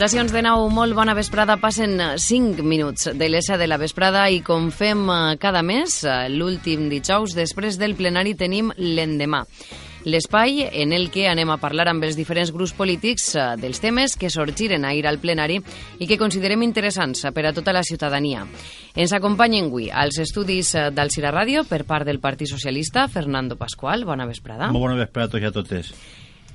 Salutacions de nou, molt bona vesprada. Passen 5 minuts de l'ESA de la vesprada i com fem eh, cada mes, eh, l'últim dijous, després del plenari tenim l'endemà. L'espai en el que anem a parlar amb els diferents grups polítics eh, dels temes que sorgiren ahir al plenari i que considerem interessants per a tota la ciutadania. Ens acompanyen avui als estudis d'Alcira Ràdio per part del Partit Socialista, Fernando Pascual. Bona vesprada. Molt bona vesprada a tots i a totes.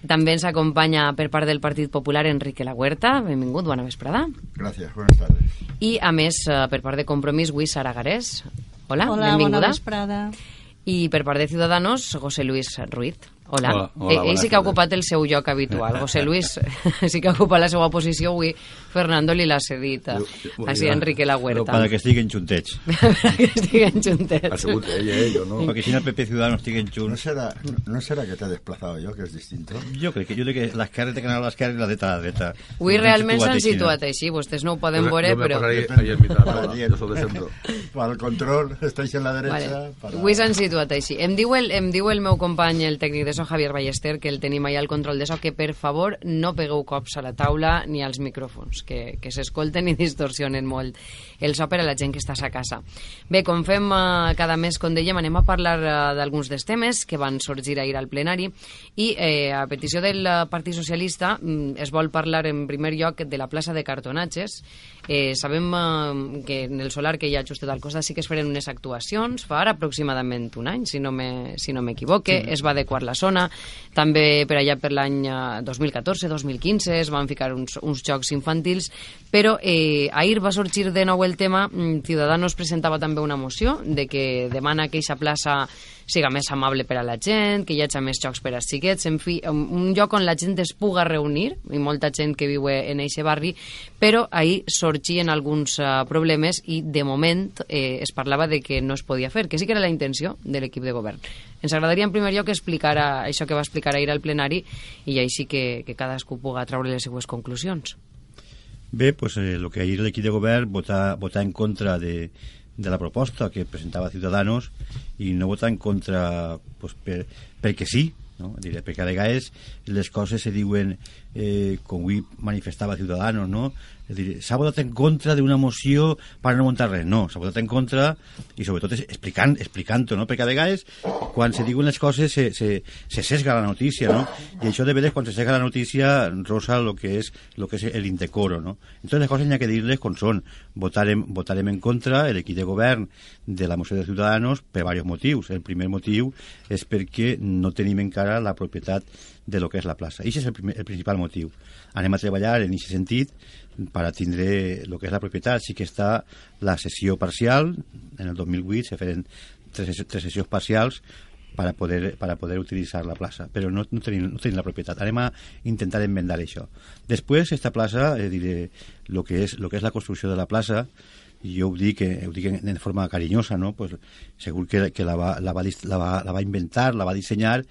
També ens acompanya per part del Partit Popular Enrique La Huerta. Benvingut, bona vesprada. Gracias, buenas tardes. I, a més, eh, per part de Compromís, avui Sara Garés. Hola, Hola benvinguda. bona vesprada. I per part de Ciudadanos, José Luis Ruiz. Hola. Hola, hola, Eh, ell bona sí que ha ocupat el seu lloc habitual. José Luis sí que ha ocupat la seva posició avui. Fernando li l'ha cedit. Jo- jo- Així jo- Enrique La Huerta. para que estiguen juntets. que estiguen Ha juntets. sigut ell, eh? Jo no. Perquè si no el PP Ciudadanos estiguen ¿No junts... será, no, no será que te he desplazado yo, que es distinto? Jo crec que, jo crec que l'esquerra té que anar a l'esquerra i la dreta a la dreta. Avui hem realment s'han no? situat així. Vostès no ho poden veure, però... pasaré ahí en mitad, Para yo soy de centro. Para el control, estáis en la derecha. Vale. Para... Avui s'han situat així. Em diu, el, em diu el meu company, el tècnic de so, Javier Ballester, que el tenim allà al control de so, que per favor no pegueu cops a la taula ni als micròfons, que, que s'escolten i distorsionen molt el so per a la gent que està a casa. Bé, com fem eh, cada mes, com dèiem, anem a parlar eh, d'alguns dels temes que van sorgir ahir al plenari i eh, a petició del Partit Socialista mm, es vol parlar en primer lloc de la plaça de cartonatges. Eh, sabem eh, que en el solar que hi ha justet al costat sí que es feren unes actuacions fa ara aproximadament un any, si no me- si no m'equivoque, sí. es va adequar la zona, també per allà per l'any eh, 2014-2015 es van ficar uns, uns jocs infantils, però eh, ahir va sorgir de nou el tema, mm, Ciudadanos presentava també una moció de que demana que aquesta plaça siga més amable per a la gent, que hi hagi més jocs per als xiquets, en fi, un un lloc on la gent es puga reunir, i molta gent que viu en aquest barri, però ahir sorgien alguns uh, problemes i de moment eh, es parlava de que no es podia fer, que sí que era la intenció de l'equip de govern. Ens agradaria en primer lloc explicar això que va explicar ahir al plenari i així que, que cadascú puga treure les seues conclusions. Bé, pues, eh, que ahir l'equip de govern votar, votar en contra de, de la proposta que presentava Ciudadanos i no votar en contra pues, per, perquè sí, no? Diré, perquè a vegades les coses se diuen eh, com avui manifestava Ciudadanos no? És dir, s'ha votat en contra d'una moció per no muntar res, no, s'ha votat en contra i sobretot es- explicant, explicant-ho no? perquè a vegades quan se diuen les coses se, se, se sesga la notícia no? i això de vegades quan se sesga la notícia rosa lo que és, lo que és el indecoro no? entonces les coses n'hi ha que dir-les com són votarem, votarem en contra l'equip de govern de la moció de Ciutadanos per diversos motius el primer motiu és perquè no tenim encara la propietat de lo que és la plaça. I és el, primer, el principal motiu. Anem a treballar en aquest sentit per a tindre el que és la propietat. Sí que està la sessió parcial, en el 2008 se feren tres, tres sessions parcials para poder, para poder utilitzar la plaça, però no, no, tenim, no tenim la propietat. Anem a intentar enmendar això. Després, esta plaça, eh, diré, lo que, és, lo que és la construcció de la plaça, jo ho dic, eh, ho dic en, en forma carinyosa, no? pues, segur que, que la, va, la, va, la, va, la va inventar, la va dissenyar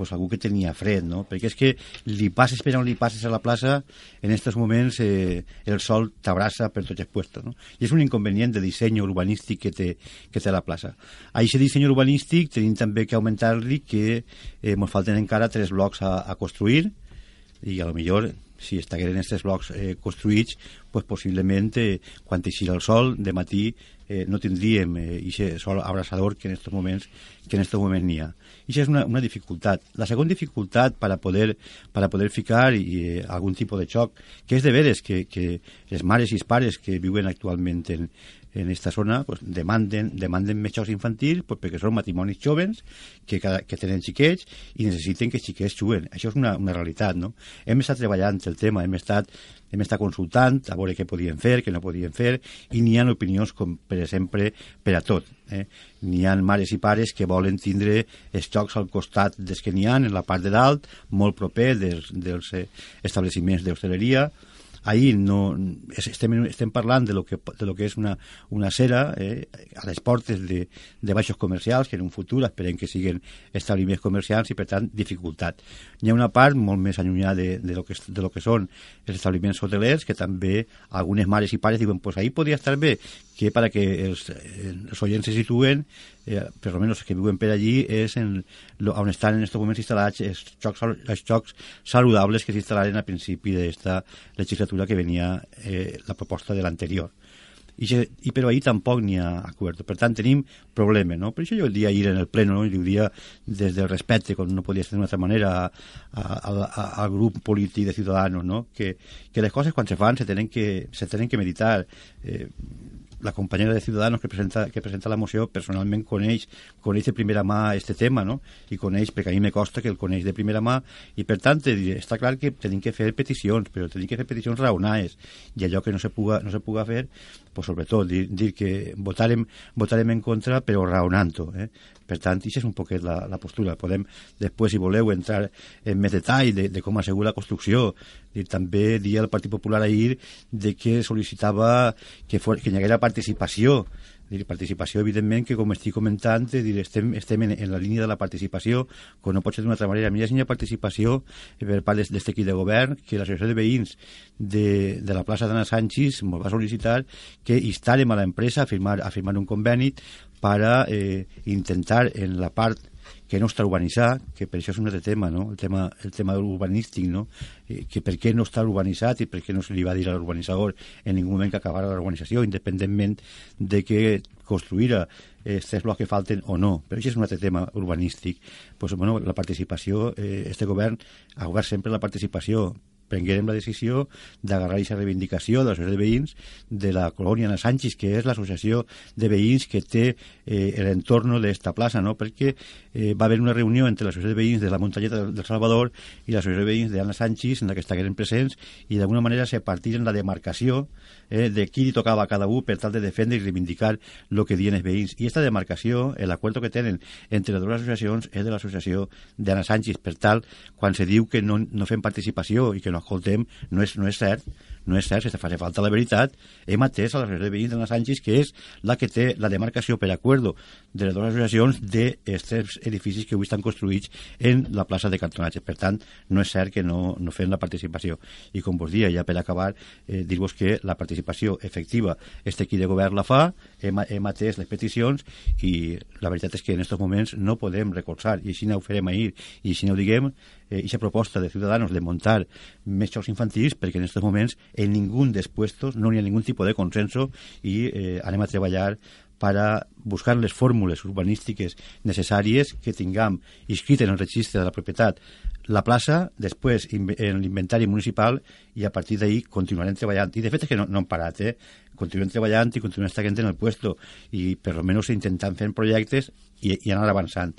pues, algú que tenia fred, no? Perquè és que li passes per on li passes a la plaça, en aquests moments eh, el sol t'abraça per tots els puestos, no? I és un inconvenient de disseny urbanístic que té, que té la plaça. A aquest disseny urbanístic tenim també que augmentar-li que eh, ens falten encara tres blocs a, a construir, i a lo millor si estigueren aquests blocs eh, construïts pues possiblement eh, quan eixirà el sol de matí eh, no tindríem eh, aquest sol abraçador que en aquests moments que en estos moments n'hi ha. I això és una, una dificultat. La segona dificultat per a poder, per a poder ficar i, eh, algun tipus de xoc que és de veres que, que les mares i els pares que viuen actualment en, en esta zona pues, demanden, demanden més jocs infantils pues, perquè són matrimonis jovens que, cada, que tenen xiquets i necessiten que els xiquets juguen. Això és una, una realitat, no? Hem estat treballant el tema, hem estat, hem estat consultant a veure què podien fer, què no podien fer, i n'hi ha opinions, com per exemple, per a tot. Eh? N'hi ha mares i pares que volen tindre els jocs al costat dels que n'hi ha, en la part de dalt, molt proper dels, dels eh, establiments d'hostaleria, ahir no, es- estem, estem parlant de lo que, de lo que és una, una cera eh, a les portes de, de baixos comercials que en un futur esperem que siguin establiments comercials i per tant dificultat. Hi ha una part molt més allunyada de, de, lo, que, de lo que són els establiments hotelers que també algunes mares i pares diuen pues ahí podria estar bé que para que els, eh, els oients se situen eh, per almenys els que viuen per allí és en, lo, on estan en aquests moments instal·lats els sal- els jocs saludables que s'instal·laren a principi d'esta legislatura que venia eh, la proposta de l'anterior. I, i però ahir tampoc n'hi ha acord. Per tant, tenim problema, no? Per això jo el dia ahir en el pleno, no? i dia des del respecte, com no podia ser d'una altra manera, a, a, a, al grup polític de Ciudadanos, no? Que, que les coses quan se fan se tenen que, se tenen que meditar. Eh, la companyera de Ciudadanos que presenta, que presenta la moció personalment coneix, coneix de primera mà este tema, no? I coneix, perquè a mi me costa que el coneix de primera mà, i per tant diré, està clar que tenim que fer peticions, però tenim que fer peticions raonades, i allò que no se puga, no se puga fer, pues sobretot dir, dir que votarem, votarem en contra, però raonant-ho, eh? Per tant, això és un poquet la, la postura. Podem, després, si voleu, entrar en més detall de, de com assegura la construcció. I també dir al Partit Popular ahir de que sol·licitava que, for, que hi haguera participació dir, participació, evidentment, que com estic comentant, dir, estem, estem en, en la línia de la participació, com no pot ser d'una altra manera. Mira, hi ha participació eh, per part d'aquest equip de govern, que l'associació de veïns de, de la plaça d'Anna Sánchez ens va sol·licitar que instarem a l'empresa a firmar, a firmar un conveni para eh, intentar en la part que no està urbanitzat, que per això és un altre tema, no? el tema, el tema urbanístic, no? eh, que per què no està urbanitzat i per què no se li va dir a l'urbanitzador en ningú moment que acabara la urbanització, independentment de que construïra aquests blocs que falten o no. Però això és un altre tema urbanístic. Pues, bueno, la participació, eh, este govern ha obert sempre la participació prenguérem la decisió d'agarrar aquesta reivindicació de l'associació de veïns de la colònia Ana Sánchez, que és l'associació de veïns que té eh, l'entorn d'esta plaça, no? perquè eh, va haver una reunió entre l'associació de veïns de la muntanyeta del Salvador i l'associació de veïns d'Anna Sánchez, en la que estagueren presents, i d'alguna manera se partiren la demarcació eh, de qui li tocava a cada un per tal de defendre i reivindicar el que diuen els veïns. I aquesta demarcació, l'acord que tenen entre les dues associacions és de l'associació d'Anna Sánchez. Per tal, quan se diu que no, no fem participació i que no escoltem, no és, no és cert, no és cert, si fa falta la veritat, hem atès a l'associació de veïns d'Anna Sánchez, que és la que té la demarcació per acuerdo de les dues associacions d'aquests edificis que avui estan construïts en la plaça de cartonatge. Per tant, no és cert que no, no fem la participació. I com vos dia, ja per acabar, eh, dir-vos que la participació efectiva, este equip de govern la fa, hem, hem atès les peticions i la veritat és que en aquests moments no podem recolzar, i així no ho farem ahir, i així no ho diguem, eh, aquesta proposta de Ciudadanos de muntar més jocs infantils, perquè en aquests moments en ningú dels puestos no hi ha ningú tipus de consenso i eh, anem a treballar para buscar les fórmules urbanístiques necessàries que tinguem inscrit en el registre de la propietat la plaça, després en l'inventari municipal i a partir d'ahir continuarem treballant. I de fet és que no, no hem parat, eh? Continuem treballant i continuem estant en el puesto i per almenys intentant fer projectes i, i anar avançant.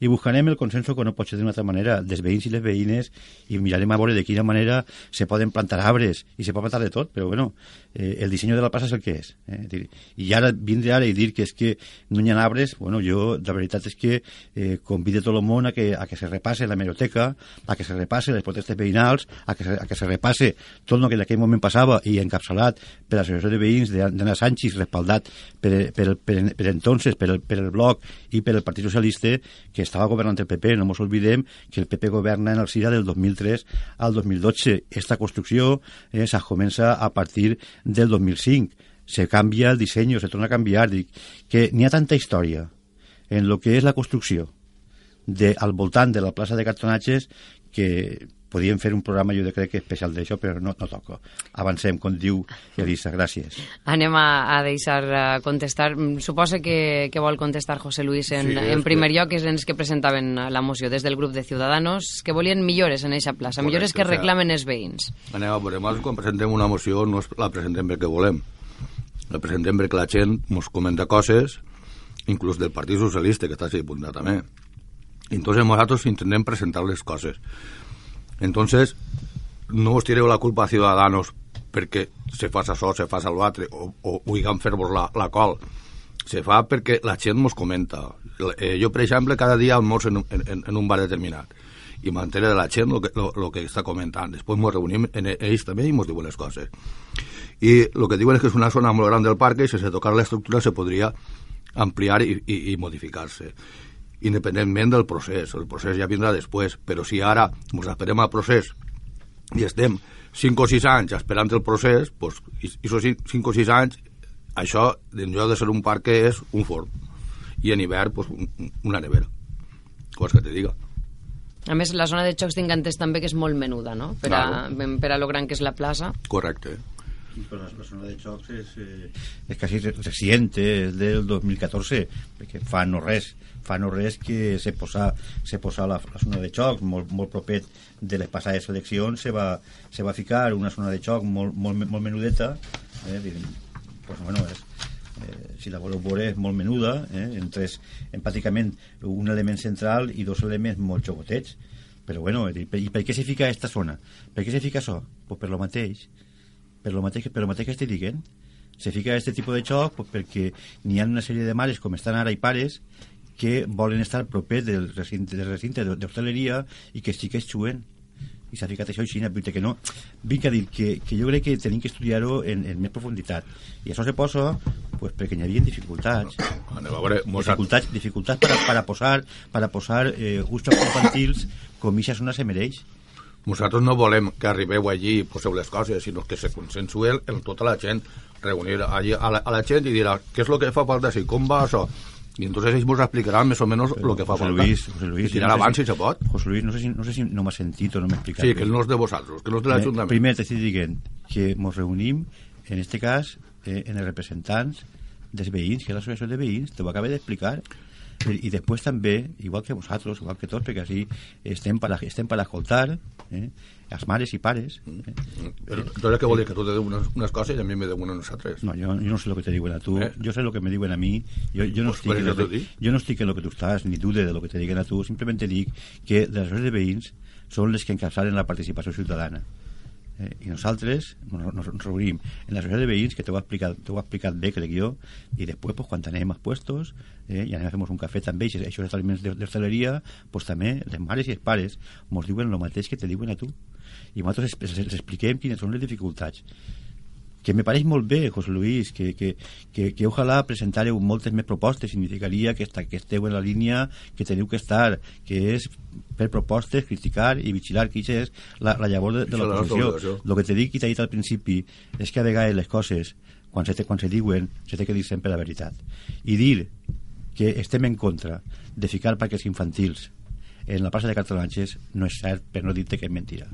I buscarem el consenso que no pot ser d'una altra manera dels veïns i les veïnes i mirarem a veure de quina manera se poden plantar arbres i se pot plantar de tot, però bueno, eh, el disseny de la plaça és el que és. Eh? I ara vindre ara i dir que és que no hi ha arbres, bueno, jo la veritat és que eh, convido tot el món a que, a que se repasse la hemeroteca, a que se repasse les protestes veïnals, a que se, a que se repasse tot el que en aquell moment passava i encapçalat per l'associació de veïns d'Anna Sánchez, respaldat per, per, per, per entonces, per per el bloc i per el Partit Socialista, que estava governant el PP. No ens oblidem que el PP governa en el CIRA del 2003 al 2012. Esta construcció eh, se comença a partir del 2005. Se canvia el disseny, se torna a canviar. Dic que n'hi ha tanta història en el que és la construcció de, al voltant de la plaça de cartonatges que podíem fer un programa, jo crec que especial d'això, però no, no toca. Avancem, com diu Elisa, gràcies. Anem a, a deixar uh, contestar. Mm, Suposa que, que vol contestar José Luis en, Sí, és en primer que- lloc, és els que presentaven la moció des del grup de Ciudadanos, que volien millores en eixa plaça, Correcte, millores que reclamen els veïns. Anem a veure, nosaltres quan presentem una moció no es- la presentem perquè volem. La presentem perquè la gent ens comenta coses, inclús del Partit Socialista, que està així apuntat també. Entonces nosotros intentem presentar les coses. Entonces, no us tireu la culpa a Ciudadanos perquè se fa això, se fa l'altre, o, o vulguem fer-vos la, la col. Se fa perquè la gent mos comenta. Eh, jo, per exemple, cada dia almorzo en, en, en un bar determinat i m'entere de la gent el que, lo, lo que està comentant. Després ens reunim en ells també i ens diuen les coses. I el que diuen és que és una zona molt gran del parc i si se tocar l'estructura se podria ampliar i, i, i modificar-se independentment del procés. El procés ja vindrà després, però si ara ens esperem al procés i estem 5 o 6 anys esperant el procés, doncs, i, i esos 5 o 6 anys, això, en lloc de ser un parc, és un forn. I en hivern, doncs, un- una nevera. Cosa que te diga. A més, la zona de xocs tinc entès també que és molt menuda, no? Per a, per a lo gran que és la plaça. Correcte. Però la, la zona de xocs és, eh, és quasi re- reciente, és del 2014, perquè fa no res, fa no res que se posa, se posa la, la zona de xoc molt, molt propet de les passades eleccions, se va, se va ficar una zona de xoc molt, molt, molt menudeta, eh, direm, pues, bueno, és, eh, si la voleu veure és molt menuda, eh, en tres, en pràcticament un element central i dos elements molt xocotets, però bueno, i per, i per què se fica aquesta zona? Per què se fica això? Pues per lo mateix, per lo mateix, per lo mateix que estic dient se fica aquest tipus de xoc pues, perquè n'hi ha una sèrie de mares com estan ara i pares que volen estar propers del recinte, del recinte d'hostaleria i que sí que es xuen. I s'ha ficat això així, dir que no. Vinc a dir que, que jo crec que tenim que estudiar-ho en, en més profunditat. I això se posa pues, perquè hi havia dificultats. Anem a veure, dificultats, dificultats para, para posar, para posar eh, gustos infantils com ixa zona se mereix. Nosaltres no volem que arribeu allí i poseu les coses, sinó que se consensue en tota la gent, reunir allí a la, a la gent i dirà què és el que fa falta així, com va això? I entonces ells vos explicaran més o menys el que fa José falta. Luis, José Luis, I tirar no abans si se pot. José Luis, no sé si, no sé si no m'ha sentit o no m'ha explicat Sí, que no és de vosaltres, que no és de l'Ajuntament. Primer t'estic dient que ens reunim, en este cas, eh, en els representants dels veïns, que és l'associació de veïns, t'ho acabé d'explicar, i, i després també, igual que vosaltres, igual que tots, perquè així estem per, a- estem per a escoltar eh, els mares i pares. Eh. Però entonces què vol dir? Que tu te diu unes, unes coses i a mi me diu unes nosaltres. No, yo, yo no sé lo que te digan a tú, Eh. yo sé lo que me digan a mí, yo, yo, no Pues, estoy pues, en lo que, yo no estic en lo que tú estàs, ni dude de lo que te digan a tu, simplemente dic que les associacions de veïns són les que encapçalen la participació ciutadana. Eh, I nosaltres nos, nos ens reunim en l'associació de veïns, que t'ho ha, explicat, t'ho ha explicat bé, crec jo, i després, pues, quan anem als puestos, eh, i anem a fer un cafè també, i aquests establiments d'hostaleria, pues, també les mares i els pares mos diuen el mateix que te diuen a tu. I nosaltres els expliquem quines són les dificultats que me pareix molt bé, José Luis, que, que, que, que ojalà presentareu moltes més propostes, significaria que, esta, que esteu en la línia que teniu que estar, que és fer propostes, criticar i vigilar que això és la, la llavor de, de l'oposició. El que t'he dit i t'he dit al principi és que a vegades les coses, quan se, te, quan se diuen, se té que dir sempre la veritat. I dir que estem en contra de ficar parques infantils en la plaça de Cartolanges no és cert, per no dir-te que és mentira.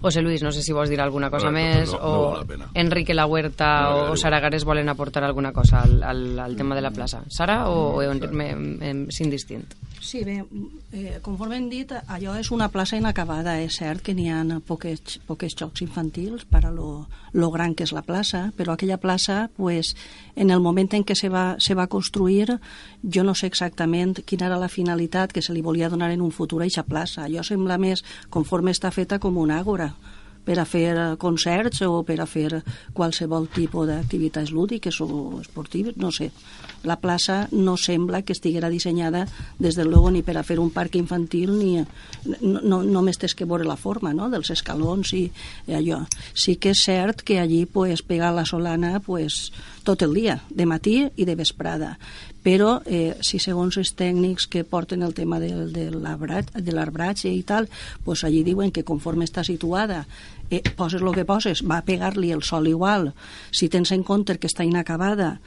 José Luis, no sé si vols dir alguna cosa no, més no, no o val la pena. Enrique La Huerta No, o, no, o Sara Gares volen aportar alguna cosa al, al, al tema de la plaça. Sara o, o en, en, en, sin distint? Sí, bé, eh, conforme hem dit, allò és una plaça inacabada. És cert que n'hi ha poques, poques jocs infantils per a lo, lo gran que és la plaça, però aquella plaça, pues, en el moment en què se va, se va construir, jo no sé exactament quina era la finalitat que se li volia donar en un futur a aquesta plaça. Allò sembla més, conforme està feta, com una àgora per a fer eh, concerts o per a fer qualsevol tipus d'activitats lúdiques o esportives, no sé. La plaça no sembla que estiguera dissenyada, des de luego, ni per a fer un parc infantil, ni... No, no, només tens que veure la forma, no?, dels escalons i, i allò. Sí que és cert que allí, pues, pegar la solana, pues, tot el dia, de matí i de vesprada. Però, eh, si segons els tècnics que porten el tema del, de l'arbratge i tal, pues allí diuen que conforme està situada eh, poses el que poses, va a pegar-li el sol igual. Si tens en compte que està inacabada,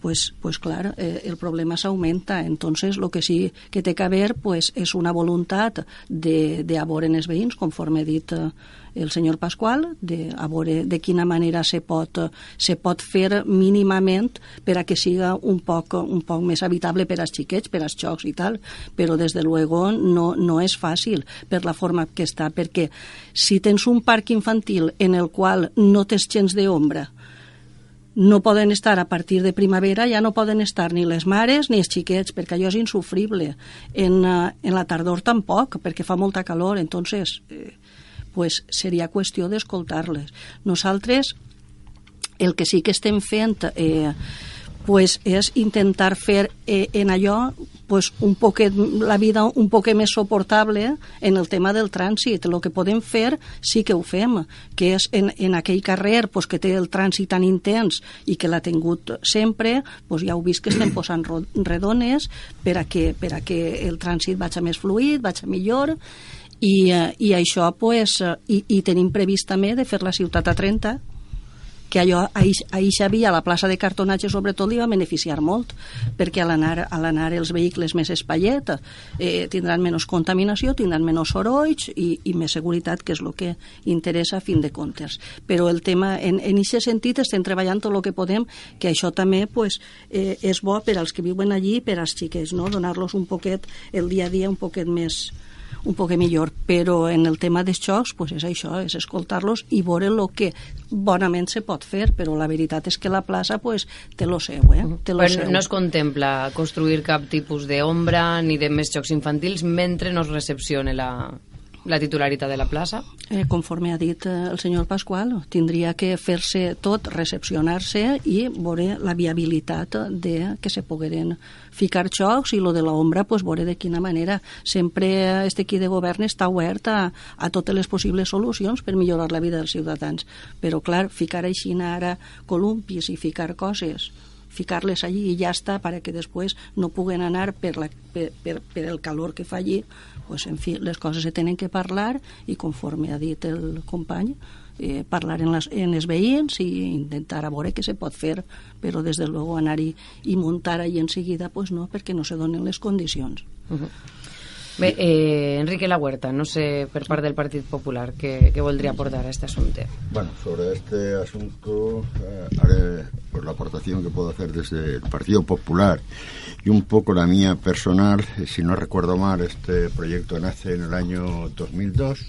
pues, pues clar, eh, el problema s'augmenta. Entonces, lo que sí que té que haver pues, és una voluntat de, de en els veïns, conforme ha dit eh, el senyor Pasqual, de a veure de quina manera se pot, eh, se pot fer mínimament per a que siga un poc, un poc més habitable per als xiquets, per als xocs i tal, però des de luego no, no és fàcil per la forma que està, perquè si tens un parc infantil en el qual no tens gens d'ombra, no poden estar a partir de primavera, ja no poden estar ni les mares ni els xiquets, perquè allò és insufrible. En, uh, en la tardor tampoc, perquè fa molta calor, entonces eh, pues seria qüestió d'escoltar-les. Nosaltres el que sí que estem fent eh, pues és intentar fer eh, en allò pues un poquet, la vida un poc més suportable en el tema del trànsit. El que podem fer sí que ho fem, que és en, en aquell carrer pues, que té el trànsit tan intens i que l'ha tingut sempre, pues, ja heu vist que estem posant redones per a que, per a que el trànsit vagi més fluid, vagi millor, i, eh, i això, pues, eh, i, i tenim previst també de fer la ciutat a 30, que allò, a eixa via, la plaça de cartonatge sobretot, li va beneficiar molt, perquè a l'anar a els vehicles més espaiet eh, tindran menys contaminació, tindran menys sorolls i, i més seguretat, que és el que interessa a fin de comptes. Però el tema, en, en aquest sentit, estem treballant tot el que podem, que això també pues, eh, és bo per als que viuen allí, per als xiquets, no? donar-los un poquet el dia a dia un poquet més, un poc millor, però en el tema dels xocs pues és això, és escoltar-los i veure el que bonament se pot fer, però la veritat és que la plaça pues, té lo seu, eh? Té lo Però seu. no es contempla construir cap tipus d'ombra ni de més jocs infantils mentre no es recepcione la, la titularitat de la plaça? Eh, conforme ha dit eh, el senyor Pasqual, tindria que fer-se tot, recepcionar-se i veure la viabilitat de que se pogueren ficar xocs i lo de l'ombra, pues, veure de quina manera. Sempre este equip de govern està obert a, a totes les possibles solucions per millorar la vida dels ciutadans. Però, clar, ficar així ara columpis i ficar coses ficar-les allí i ja està, perquè després no puguen anar per, la, per, per, per el calor que fa allí, pues, en fi, les coses se tenen que parlar i conforme ha dit el company, eh, parlar en, les, en els veïns i intentar a veure què se pot fer, però des de luego anar-hi i muntar allí en seguida, pues no, perquè no se donen les condicions. Uh -huh. Bé, eh, Enrique La Huerta, no sé, per part del Partit Popular, què, què voldria aportar a este assumpte? Bueno, sobre este asunto eh, haré pues, la aportación que puedo hacer desde el Partido Popular y un poco la mía personal. Si no recuerdo mal, este proyecto nace en el año 2002,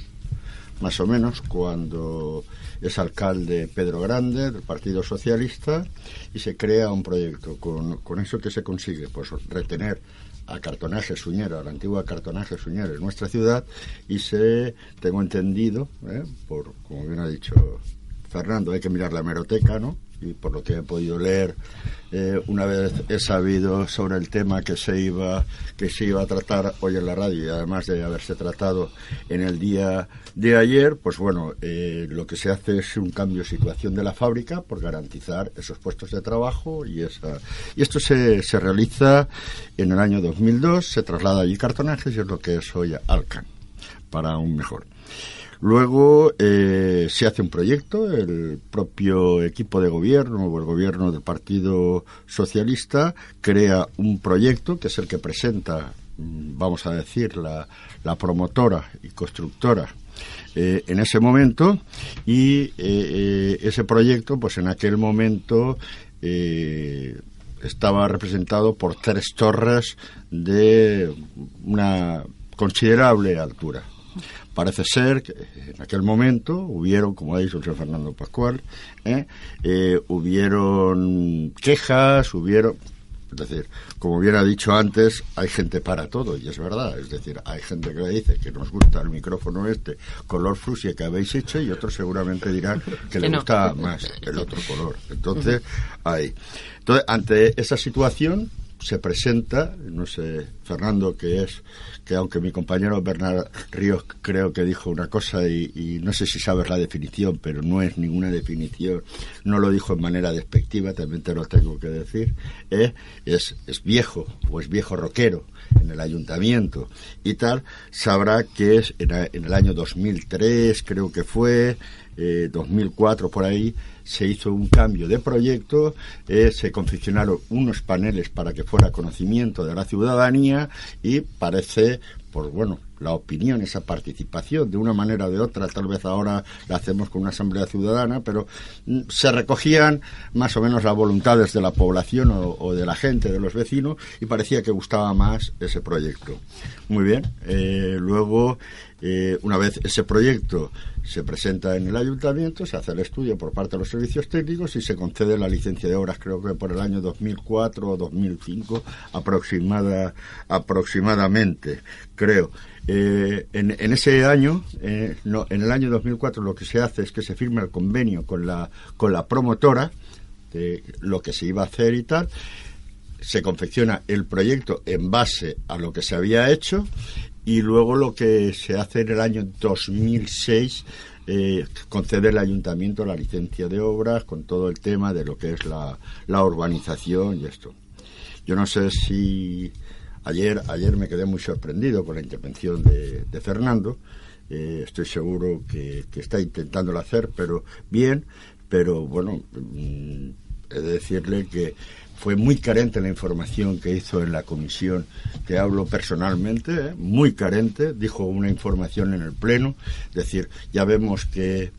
más o menos, cuando es alcalde Pedro Grande del Partido Socialista y se crea un proyecto. Con, con eso que se consigue, pues retener a Cartonaje Suñero, a la antigua Cartonaje Suñero en nuestra ciudad y se, tengo entendido, ¿eh? por como bien ha dicho Fernando, hay que mirar la hemeroteca, ¿no? Y por lo que he podido leer, eh, una vez he sabido sobre el tema que se iba que se iba a tratar hoy en la radio y además de haberse tratado en el día de ayer, pues bueno, eh, lo que se hace es un cambio de situación de la fábrica por garantizar esos puestos de trabajo y esa y esto se, se realiza en el año 2002, se traslada allí cartonajes y es lo que es hoy Alcan para un mejor. Luego eh, se hace un proyecto, el propio equipo de gobierno o el gobierno del Partido Socialista crea un proyecto que es el que presenta, mm, vamos a decir, la, promotora y constructora eh, en ese momento y eh, eh, ese proyecto, pues en aquel momento estaba representado por tres torres de una considerable altura. Parece ser que en aquel momento hubieron, como ha dicho el señor Fernando Pascual, ¿eh? Eh, hubieron quejas, hubieron... Es decir, como bien ha dicho antes, hay gente para todo, y es verdad. Es decir, hay gente que le dice que nos gusta el micrófono este color fucsia que habéis hecho, y otros seguramente dirán que le no. gusta más el otro color. Entonces, ahí. Entonces, ante esa situación, se presenta, no sé, Fernando, que es, que aunque mi compañero Bernard Ríos creo que dijo una cosa y, y no sé si sabes la definición, pero no es ninguna definición, no lo dijo en manera despectiva, también te lo tengo que decir, ¿eh? es, es viejo o es viejo rockero en el ayuntamiento. Y tal, sabrá que es en, el año 2003, creo que fue, eh, 2004 por ahí, se hizo un cambio de proyecto, eh, se confeccionaron unos paneles para que fuera conocimiento de la ciudadanía y parece, por bueno, la opinión, esa participación, de una manera o de otra, tal vez ahora la hacemos con una asamblea ciudadana, pero mm, se recogían más o menos las voluntades de la población o, o de la gente, de los vecinos, y parecía que gustaba más ese proyecto. Muy bien, eh, luego, eh, una vez ese proyecto se presenta en el ayuntamiento, se hace el estudio por parte de los servicios técnicos y se concede la licencia de obras, creo que por el año 2004 o 2005 aproximada, aproximadamente, creo. Eh, en, en ese año, eh, en el año 2004 lo que se hace es que se firma el convenio con la, con la promotora de lo que se iba a hacer y tal, se confecciona el proyecto en base a lo que se había hecho y luego lo que se hace en el año 2006 eh, concede el ayuntamiento la licencia de obras con todo el tema de lo que es la, la urbanización y esto. Yo no sé si ayer ayer me quedé muy sorprendido con la intervención de, de Fernando. Eh, estoy seguro que, que está intentándolo hacer, pero bien. pero bueno, mm, he de decirle que fue muy carente la información que hizo en la comisión. Te hablo personalmente, ¿eh? muy carente. Dijo una información en el Pleno. Es decir, ya vemos que,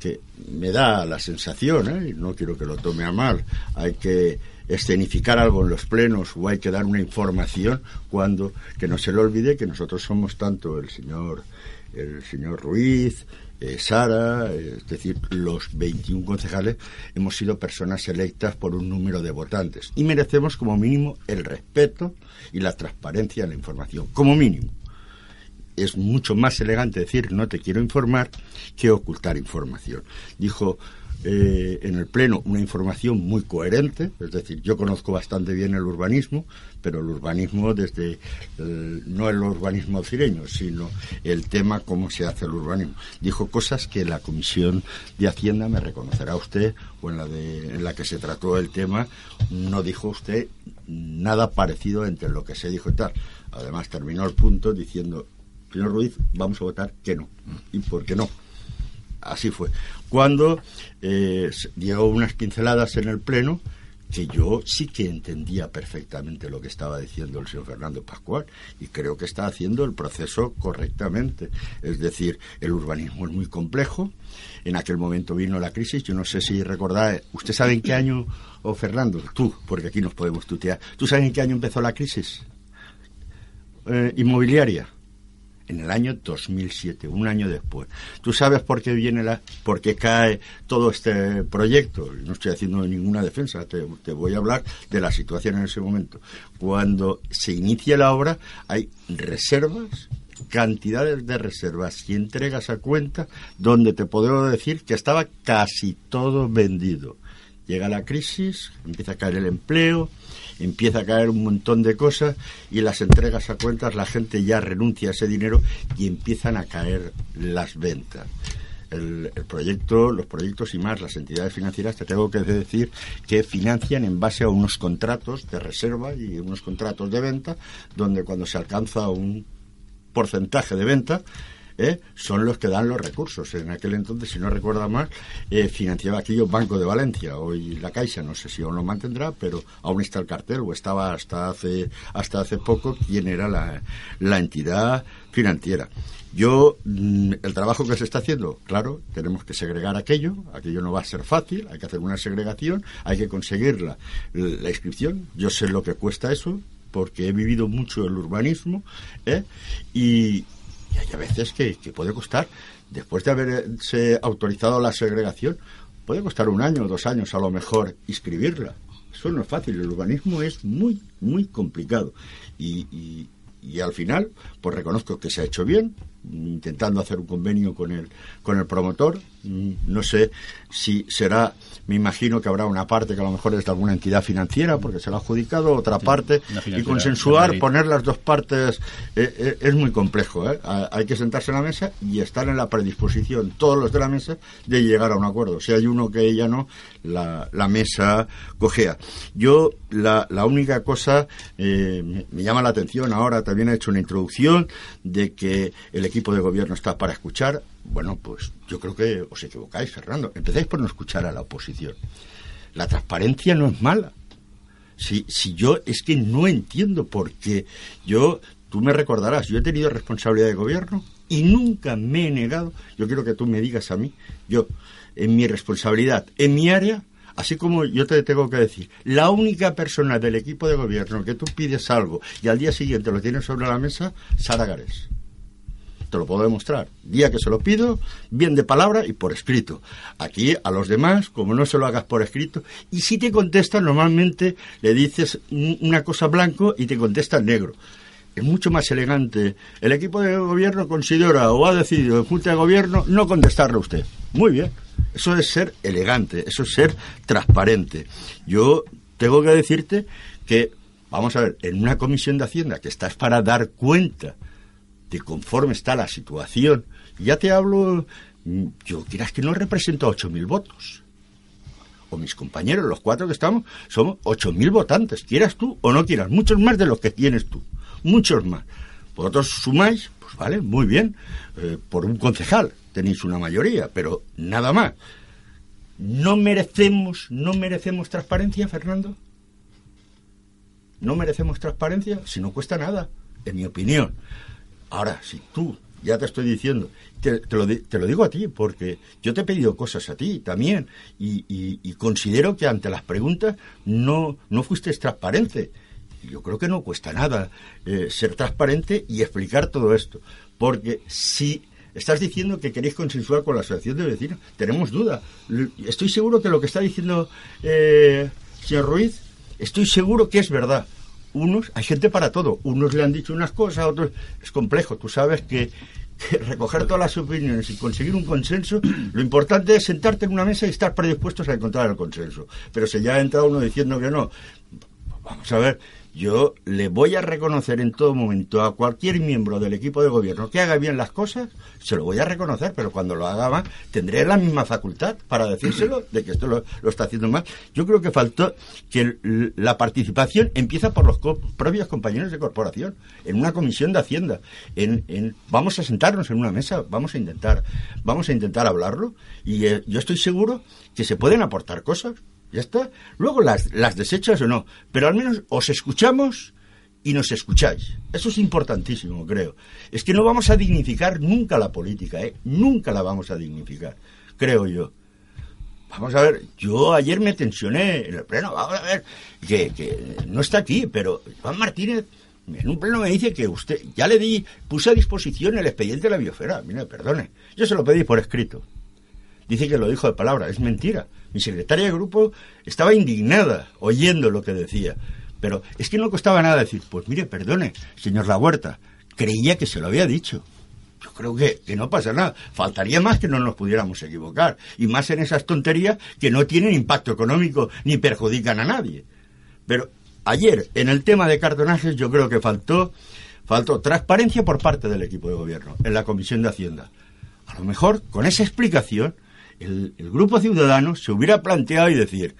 que me da la sensación, ¿eh? y no quiero que lo tome a mal, hay que escenificar algo en los plenos o hay que dar una información cuando que no se le olvide que nosotros somos tanto el señor el señor Ruiz, eh, Sara, es decir, los 21 concejales hemos sido personas electas por un número de votantes y merecemos como mínimo el respeto y la transparencia en la información, como mínimo. Es mucho más elegante decir no te quiero informar que ocultar información. Dijo eh, en el Pleno una información muy coherente, es decir, yo conozco bastante bien el urbanismo, pero el urbanismo desde, no el urbanismo cireño, sino el tema cómo se hace el urbanismo. Dijo cosas que la Comisión de Hacienda me reconocerá usted, o en la, de, en la que se trató el tema, no dijo usted nada parecido entre lo que se dijo y tal. Además, terminó el punto diciendo, señor Ruiz, vamos a votar que no. ¿Y por qué no? Así fue. Cuando eh, dio unas pinceladas en el Pleno, que yo sí que entendía perfectamente lo que estaba diciendo el señor Fernando Pascual y creo que está haciendo el proceso correctamente. Es decir, el urbanismo es muy complejo. En aquel momento vino la crisis. Yo no sé si recordáis. ¿Usted sabe en qué año, o Fernando, tú, porque aquí nos podemos tutear, ¿tú sabes en qué año empezó la crisis eh, inmobiliaria? En el año 2007, un año después. ¿Tú sabes por qué viene la, por qué cae todo este proyecto? No estoy haciendo ninguna defensa, te, te, voy a hablar de la situación en ese momento. Cuando se inicia la obra hay reservas, cantidades de reservas y entregas a cuenta donde te puedo decir que estaba casi todo vendido. Llega la crisis, empieza a caer el empleo, empieza a caer un montón de cosas y las entregas a cuentas la gente ya renuncia a ese dinero y empiezan a caer las ventas. El, proyecto, los proyectos y más las entidades financieras, te tengo que decir que financian en base a unos contratos de reserva y unos contratos de venta, donde cuando se alcanza un porcentaje de venta, ¿eh? son los que dan los recursos. En aquel entonces, si no recuerda mal, eh, financiaba aquello Banco de Valencia. Hoy la Caixa, no sé si aún lo mantendrá, pero aún está el cartel, o estaba hasta hace, hasta hace poco quién era la, la entidad financiera. Yo, mm, el trabajo que se está haciendo, claro, tenemos que segregar aquello, aquello no va a ser fácil, hay que hacer una segregación, hay que conseguir la, la inscripción, yo sé lo que cuesta eso, porque he vivido mucho el urbanismo, ¿eh? y, y hay a veces que, puede costar, después de haberse autorizado la segregación, puede costar un año o dos años a lo mejor inscribirla. Eso no es fácil, el urbanismo es muy, muy complicado. Y, y al final, pues reconozco que se ha hecho bien, intentando hacer un convenio con el, con el promotor. Mm, no sé si será, me imagino que habrá una parte que a lo mejor es de alguna entidad financiera porque se la ha adjudicado, otra parte, y consensuar, poner las dos partes eh, eh, es muy complejo. ¿eh? Hay que sentarse en la mesa y estar en la predisposición, todos los de la mesa, de llegar a un acuerdo. Si hay uno que ella no, la, la mesa cojea. Yo, la, la única cosa, me, me llama la atención ahora, también he hecho una introducción de que el equipo de gobierno está para escuchar, bueno, pues yo creo que os equivocáis, Fernando. Empezáis por no escuchar a la oposición. La transparencia no es mala. Si, si yo es que no entiendo por qué yo, tú me recordarás, yo he tenido responsabilidad de gobierno y nunca me he negado, yo quiero que tú me digas a mí, yo, en mi responsabilidad, en mi área, Así como yo te tengo que decir, la única persona del equipo de gobierno que tú pides algo y al día siguiente lo tienes sobre la mesa, Sara Garés te lo puedo demostrar. Día que se lo pido, bien de palabra y por escrito. Aquí a los demás, como no se lo hagas por escrito, y si te contestan, normalmente le dices una cosa blanco y te contesta negro. Es mucho más elegante. El equipo de gobierno considera o ha decidido en Junta de Gobierno no contestarle a usted. Muy bien. Eso es ser elegante, eso es ser transparente. Yo tengo que decirte que, vamos a ver, en una comisión de Hacienda que estás para dar cuenta de conforme está la situación. Ya te hablo, mm, yo quieras que no represento 8.000 votos. O mis compañeros, los cuatro que estamos, somos 8.000 votantes, quieras tú o no quieras, muchos más de los que tienes tú, muchos más. Vosotros sumáis, pues vale, muy bien, eh, por un concejal tenéis una mayoría, pero nada más. ¿No merecemos, no merecemos transparencia, Fernando? ¿No merecemos transparencia? Si no cuesta nada, en mi opinión. Ahora, si tú, ya te estoy diciendo, te, lo, te lo digo a ti, porque yo te he pedido cosas a ti también, y, considero que ante las preguntas no, no fuiste transparente. Yo creo que no cuesta nada eh, ser transparente y explicar todo esto, porque si estás diciendo que queréis consensuar con la asociación de vecinos, tenemos duda. Estoy seguro que lo que está diciendo eh, señor Ruiz, estoy seguro que es verdad. Unos, hay gente para todo. Unos le han dicho unas cosas, otros. Es complejo. Tú sabes que, que recoger todas las opiniones y conseguir un consenso, lo importante es sentarte en una mesa y estar predispuestos a encontrar el consenso. Pero si ya ha entrado uno diciendo que no, Vamos a ver, yo le voy a reconocer en todo momento a cualquier miembro del equipo de gobierno que haga bien las cosas, se lo voy a reconocer, pero cuando lo haga mal, tendré la misma facultad para decírselo de que esto lo, está haciendo mal. Yo creo que faltó que la participación empieza por los propios compañeros de corporación, en una comisión de Hacienda. En, en- vamos a sentarnos en una mesa, vamos a intentar, vamos a intentar hablarlo, y eh, yo estoy seguro que se pueden aportar cosas. Ya está. Luego las, las desechas o no. Pero al menos os escuchamos y nos escucháis. Eso es importantísimo, creo. Es que no vamos a dignificar nunca la política, ¿eh? Nunca la vamos a dignificar, creo yo. Vamos a ver, yo ayer me tensioné en el pleno, vamos a ver, que, que no está aquí, pero Juan Martínez en un pleno me dice que usted, ya le di, puse a disposición el expediente de la biosfera, mire, perdone, yo se lo pedí por escrito. Dice que lo dijo de palabra, es mentira. Mi secretaria de grupo estaba indignada oyendo lo que decía. Pero es que no costaba nada decir, pues mire, perdone, señor La Huerta, creía que se lo había dicho. Yo creo que, que no pasa nada. Faltaría más que no nos pudiéramos equivocar. Y más en esas tonterías que no tienen impacto económico ni perjudican a nadie. Pero ayer, en el tema de cartonajes, yo creo que faltó, faltó transparencia por parte del equipo de gobierno en la Comisión de Hacienda. A lo mejor, con esa explicación, el, el grupo ciudadano se hubiera planteado y decir,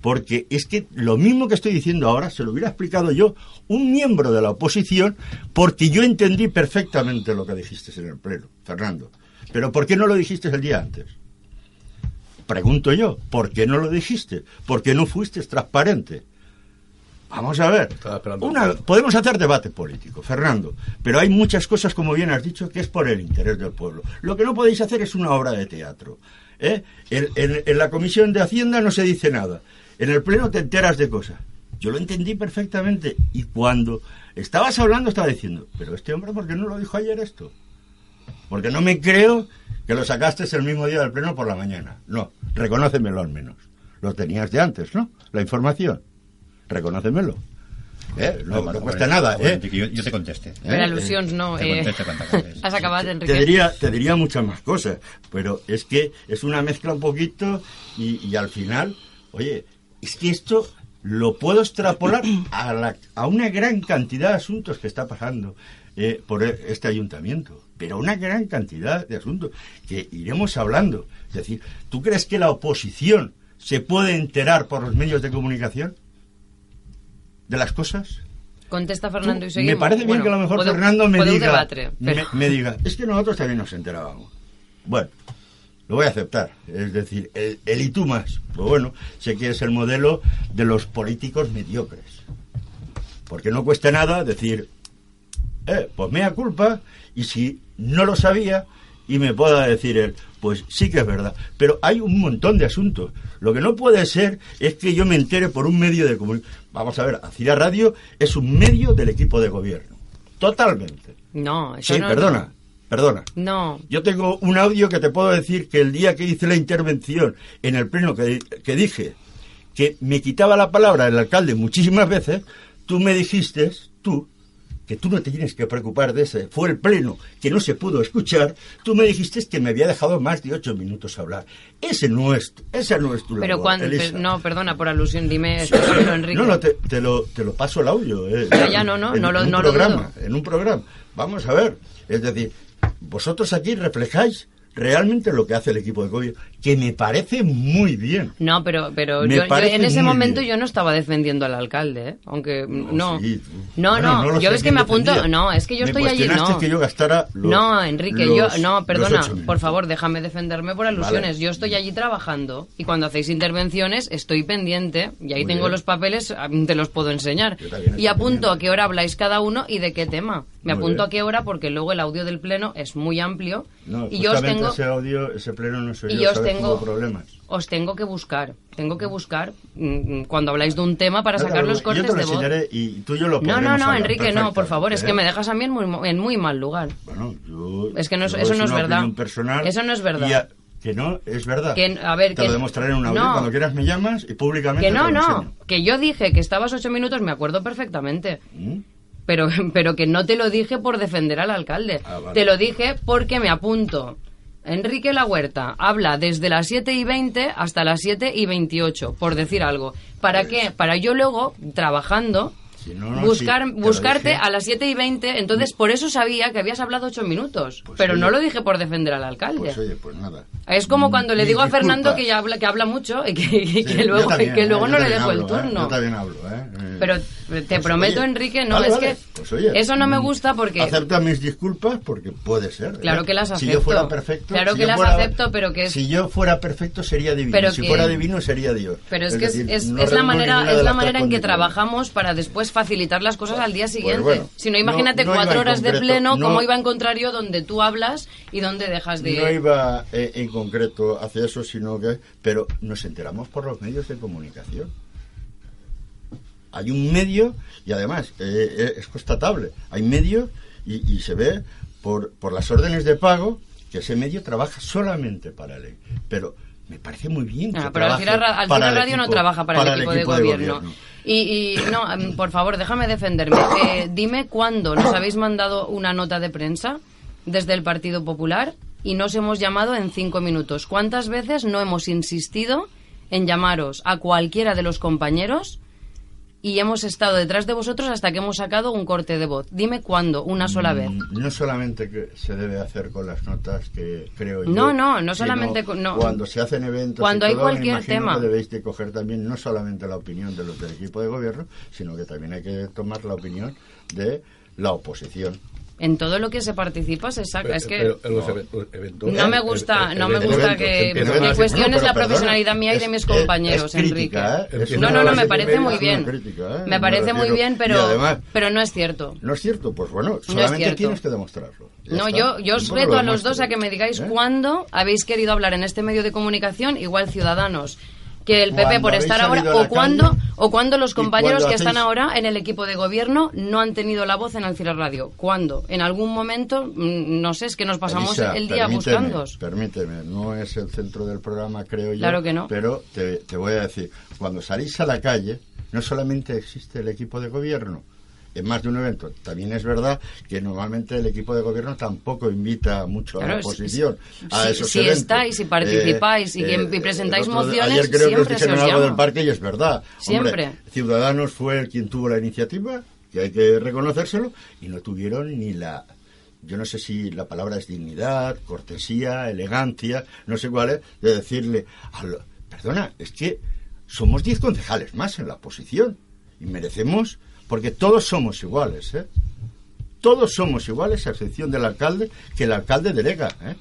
porque es que lo mismo que estoy diciendo ahora se lo hubiera explicado yo, un miembro de la oposición, porque yo entendí perfectamente lo que dijiste en el pleno, Fernando. Pero ¿por qué no lo dijiste el día antes? Pregunto yo, ¿por qué no lo dijiste? ¿Por qué no fuiste transparente? Vamos a ver. Una, podemos hacer debate político, Fernando, pero hay muchas cosas, como bien has dicho, que es por el interés del pueblo. Lo que no podéis hacer es una obra de teatro. ¿Eh? En, en- la Comisión de Hacienda no se dice nada. En el Pleno te enteras de cosas. Yo lo entendí perfectamente. Y cuando estabas hablando, estaba diciendo, pero este hombre, ¿por qué no lo dijo ayer esto? Porque no me creo que lo sacaste el mismo día del Pleno por la mañana. No, reconócemelo al menos. Lo tenías de antes, ¿no? La información. Reconócemelo. ¿Eh? No, no cuesta nada, ¿eh? Que yo, yo te conteste. Per Eh, al·lusions, no. te Eh, has acabat, te Enrique? diría, te diría muchas más cosas, pero es que es una mezcla un poquito y, y al final, oye, es que esto lo puedo extrapolar a, la- a una gran cantidad de asuntos que está pasando eh, por este ayuntamiento, pero una gran cantidad de asuntos que iremos hablando. Es decir, ¿tú crees que la oposición se puede enterar por los medios de comunicación de las cosas? Contesta Fernando i Tú, seguim. Me parece bien Bueno, que a lo mejor Fernando me diga, debatre, me, però... me diga, es que nosotros también nos enterábamos. Bueno, lo voy a aceptar. Es decir, el, el y tú más. Pues bueno, sé que es el modelo de los políticos mediocres. Porque no cuesta nada decir, eh, pues mea culpa, y si no lo sabía, y me pueda decir él, pues sí que es verdad. Pero hay un montón de asuntos. Lo que no puede ser es que yo me entere por un medio de comunicación. Vamos a ver, Acira Radio es un medio del equipo de gobierno. Totalmente. No, Sí, no... perdona, perdona. No, Yo tengo un audio que te puedo decir que el día que hice la intervención en el pleno que, que dije que me quitaba la palabra el alcalde muchísimas veces, tú me dijiste, tú, que tú no te tienes que preocupar de ese, fue el pleno que no se pudo escuchar, tú me dijiste que me había dejado más de ocho minutos hablar. Ese no es, esa no es tu labor, quan... Elisa. Per, no, perdona, por al·lusió, dime, Enrique. No, no, te, te lo, te lo paso el audio. eh. Ya, ya, no, no, en, no lo- en un no programa. En un programa. Vamos a ver. Es decir, vosotros aquí reflejáis realmente lo que hace el equipo de gobierno. Que me parece muy bien. No, pero, pero yo, en ese momento bien. yo no estaba defendiendo al alcalde, ¿eh? aunque no. No, No, sí, tú. no, Bueno, lo yo es que me apunto. No, es que yo Me estoy allí. No, que yo gastara los- no Enrique, los- yo. No, perdona, por favor, déjame defenderme por alusiones. Vale. Yo estoy allí trabajando y cuando hacéis intervenciones estoy pendiente y ahí Muy tengo bien. los papeles, te los puedo enseñar. Y apunto pendiente. a qué hora habláis cada uno y de qué tema. Me Muy apunto bien. a qué hora porque luego el audio del pleno es muy amplio No, y yo os tengo. ese audio, ese pleno no soy y. tengo- problemas. os tengo que buscar, tengo que buscar mm, cuando habláis de un tema para No, sacar los yo cortes te lo de voz. enseñaré y tú y yo lo No, no, no, Enrique, no, por favor, es que me dejas a mí en muy, en muy mal lugar. ¿eh? Bueno, yo... Es que no es- yo eso no es verdad. personal Eso no es verdad. que no, es verdad. Que- a ver, Te que- lo demostraré en un audio. no. Cuando quieras me llamas y públicamente Que no, te lo no, enseño. que yo dije que estabas ocho minutos, me acuerdo perfectamente. ¿Mm? Pero, pero que no te lo dije por defender al alcalde. Ah, vale. Te lo dije porque me apunto. Enrique La Huerta habla desde las 7 y 20 hasta las 7 y 28, por decir algo. ¿Para qué? Para yo luego, trabajando, Si no, no, buscar, lo buscarte a las 7 y 20. Entonces, por eso sabía que habías hablado 8 minutos. Pues pero oye. no lo dije por defender al alcalde. Pues oye, pues nada. Es como cuando le digo a. Fernando que, ya habla, que habla mucho y que, Sí, que luego, también, que ¿eh? luego Yo no le dejo el hablo, ¿eh? turno. Yo también hablo, ¿eh? Eh, Pero te pues, prometo, oye, Enrique, no, vale, es vale, que pues, oye, eso no me mm, gusta porque... Acepta mis disculpas porque puede ser. ¿eh? Claro que las Si acepto. yo fuera perfecto... Claro si que las fuera- acepto, pero que es- Si yo fuera perfecto sería divino. Pero si que- fuera divino sería Dios. Pero es, que es, la manera, es la manera en que trabajamos para después facilitar las cosas al día siguiente. bueno, si no, imagínate no cuatro en horas de pleno, no- cómo iba a encontrar yo donde tú hablas y donde dejas de... No iba eh, en concreto hacia eso, sino que... Pero nos enteramos por los medios de comunicación. Hay un medio, y además eh, eh, es constatable, hay medios y, y se ve por, por las órdenes de pago que ese medio trabaja solamente para el Pero me parece muy bien que Ah, pero Alcira, Ra- Alcira para Radio no trabaja para, el equipo, de, gobierno. Y, y, no, em, por favor, déjame defenderme. Eh, dime cuándo nos habéis mandado una nota de prensa desde el Partido Popular y nos hemos llamado en cinco minutos. ¿Cuántas veces no hemos insistido en llamaros a cualquiera de los compañeros y hemos estado detrás de vosotros hasta que hemos sacado un corte de voz? Dime cuándo, una sola vez. Mm, No solamente que se debe hacer con las notas que creo yo. No, no, no solamente no. Cuando se hacen eventos. Cuando hay todo, cualquier tema. que debéis de coger también no solamente la opinión de los del equipo de gobierno, sino que también hay que tomar la opinión de la oposición. En todo lo que se participa se saca. Es que... Pero eventos- No me eh, gusta, eh, no me gusta que, que cuestiones la profesionalidad mía y de mis compañeros, Enrique. ¿eh? No, no, no, me parece muy bien. Me parece muy bien, pero, pero no es cierto. ¿No es cierto? Pues bueno, solamente tienes que demostrarlo. No, yo, yo os reto a los dos a que me digáis cuándo habéis querido hablar en este medio de comunicación, igual Ciudadanos, que el PP por estar ahora, o cuando, calle o cuando los compañeros cuando que están ahora en el equipo de gobierno no han tenido la voz en Alcira Radio. ¿Cuándo? En algún momento, mm, no sé, es que nos pasamos Elisa, el día permíteme, buscándoos. Permíteme, no es el centro del programa, creo yo. Claro que no. Pero te, te voy a decir, cuando salís a la calle, no solamente existe el equipo de gobierno, en más de un evento. También es verdad que normalmente el equipo de gobierno tampoco invita mucho a la si- oposición a si- esos si eventos. estáis, si participáis y y presentáis otro- mociones, Ayer creo que os dijeron algo llama. del parque y es verdad. Siempre. Hombre, Ciudadanos fue el quien tuvo la iniciativa, que hay que reconocérselo, y no tuvieron ni la yo no sé si la palabra es dignidad, cortesía, elegancia, no sé cuál es, de decirle, a lo- perdona, es que somos 10 concejales más en la oposición y merecemos, porque todos somos iguales, ¿eh? Todos somos iguales, a excepción del alcalde, que el alcalde delega, ¿eh?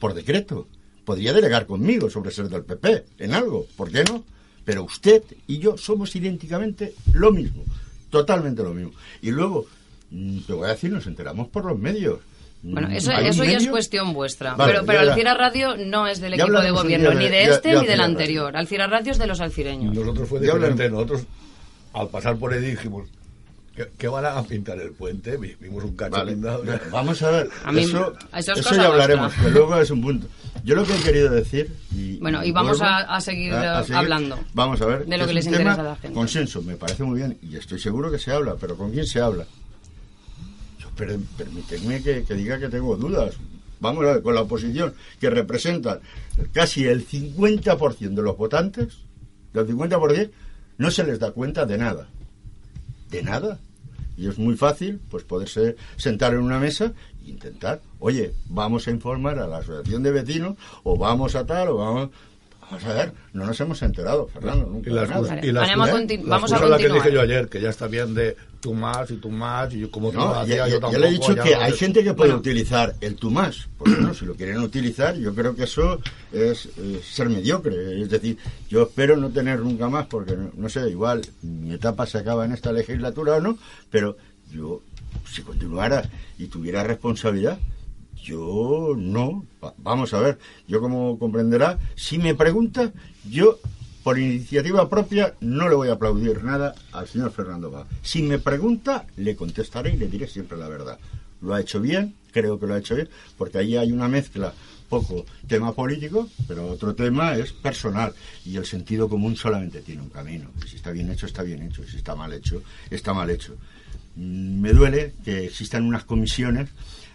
Por decreto. Podría delegar conmigo sobre ser del PP, en algo, ¿por qué no? Pero usted y yo somos idénticamente lo mismo, totalmente lo mismo. Y luego, mm, te voy a decir, nos enteramos por los medios. Bueno, Mm, eso, ya es cuestión vuestra. Vale, pero. Alcira Radio no es del Ya equipo de gobierno, ni de- ya- este ya ni del anterior. Alcira Radio es de los alcireños. Nosotros fue diferente. Nosotros, al pasar por ahí, dijimos, ¿qué, qué van a pintar el puente? Vi- Vimos un cacho Vale, pintado. Vamos a ver, A mí- eso, eso es eso cosa ya hablaremos, que luego es un punto. Yo lo que he querido decir... Y, Bueno, y vamos vuelvo a- a seguir, eh, hablando Vamos a ver. de lo que les interesa a la gente. Consenso, me parece muy bien, y estoy seguro que se habla, pero ¿con quién se habla? Yo, per- permíteme que, que diga que tengo dudas. Vamos a ver, con la oposición, que representan casi el 50% de los votantes, del 50%, no se les da cuenta de nada. ¿De nada? Y es muy fácil, pues poderse sentar en una mesa e intentar, oye, vamos a informar a la asociación de vecinos, o vamos a tal, o vamos... Vamos a ver, no nos hemos enterado, Fernando, nunca Y la de nada. y la Vale, excusa- vamos a conti- la vamos a la que dije yo ayer, que ya está bien de tú más y tú más, y yo como tú No, no ya, yo le he dicho que no hay gente que puede Bueno, utilizar el tú más. Pues bueno, si lo quieren utilizar, yo creo que eso es, eh, ser mediocre. Es decir, yo espero no tener nunca más, porque no, no sé, igual mi etapa se acaba en esta legislatura o no, pero yo, si continuara y tuviera responsabilidad, yo no. Va- Vamos a ver, yo como comprenderá, si me pregunta, yo por iniciativa propia no le voy a aplaudir nada al señor Fernando Bá. Si me pregunta, le contestaré y le diré siempre la verdad. Lo ha hecho bien, creo que lo ha hecho bien, porque ahí hay una mezcla poco tema político, pero otro tema es personal y el sentido común solamente tiene un camino. Si está bien hecho, está bien hecho, si está mal hecho, está mal hecho. Mm, Me duele que existan unas comisiones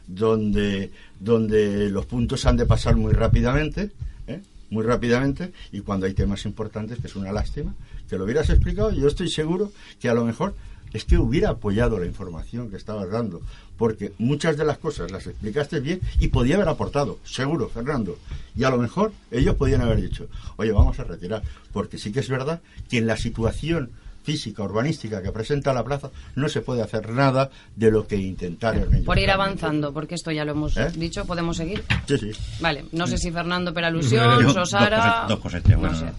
donde, donde los puntos han de pasar muy rápidamente, ¿eh? muy rápidamente, y cuando hay temas importantes, que es una lástima, que lo hubieras explicado, yo estoy seguro que a lo mejor es que hubiera apoyado la información que estabas dando, porque muchas de las cosas las explicaste bien y podía haber aportado, seguro, Fernando. Y a lo mejor ellos podían haber dicho, oye, vamos a retirar, porque sí que es verdad que en la situación física, urbanística que presenta la plaza, no se puede hacer nada de lo que intentaron ellos. Por ir realmente. avanzando, porque esto ya lo hemos ¿Eh? dicho, ¿podemos seguir? Sí, sí. Vale, no sé si Fernando per al·lusions Jo- o Sara... Dos, coset, dos cosetes. No Bueno, sé.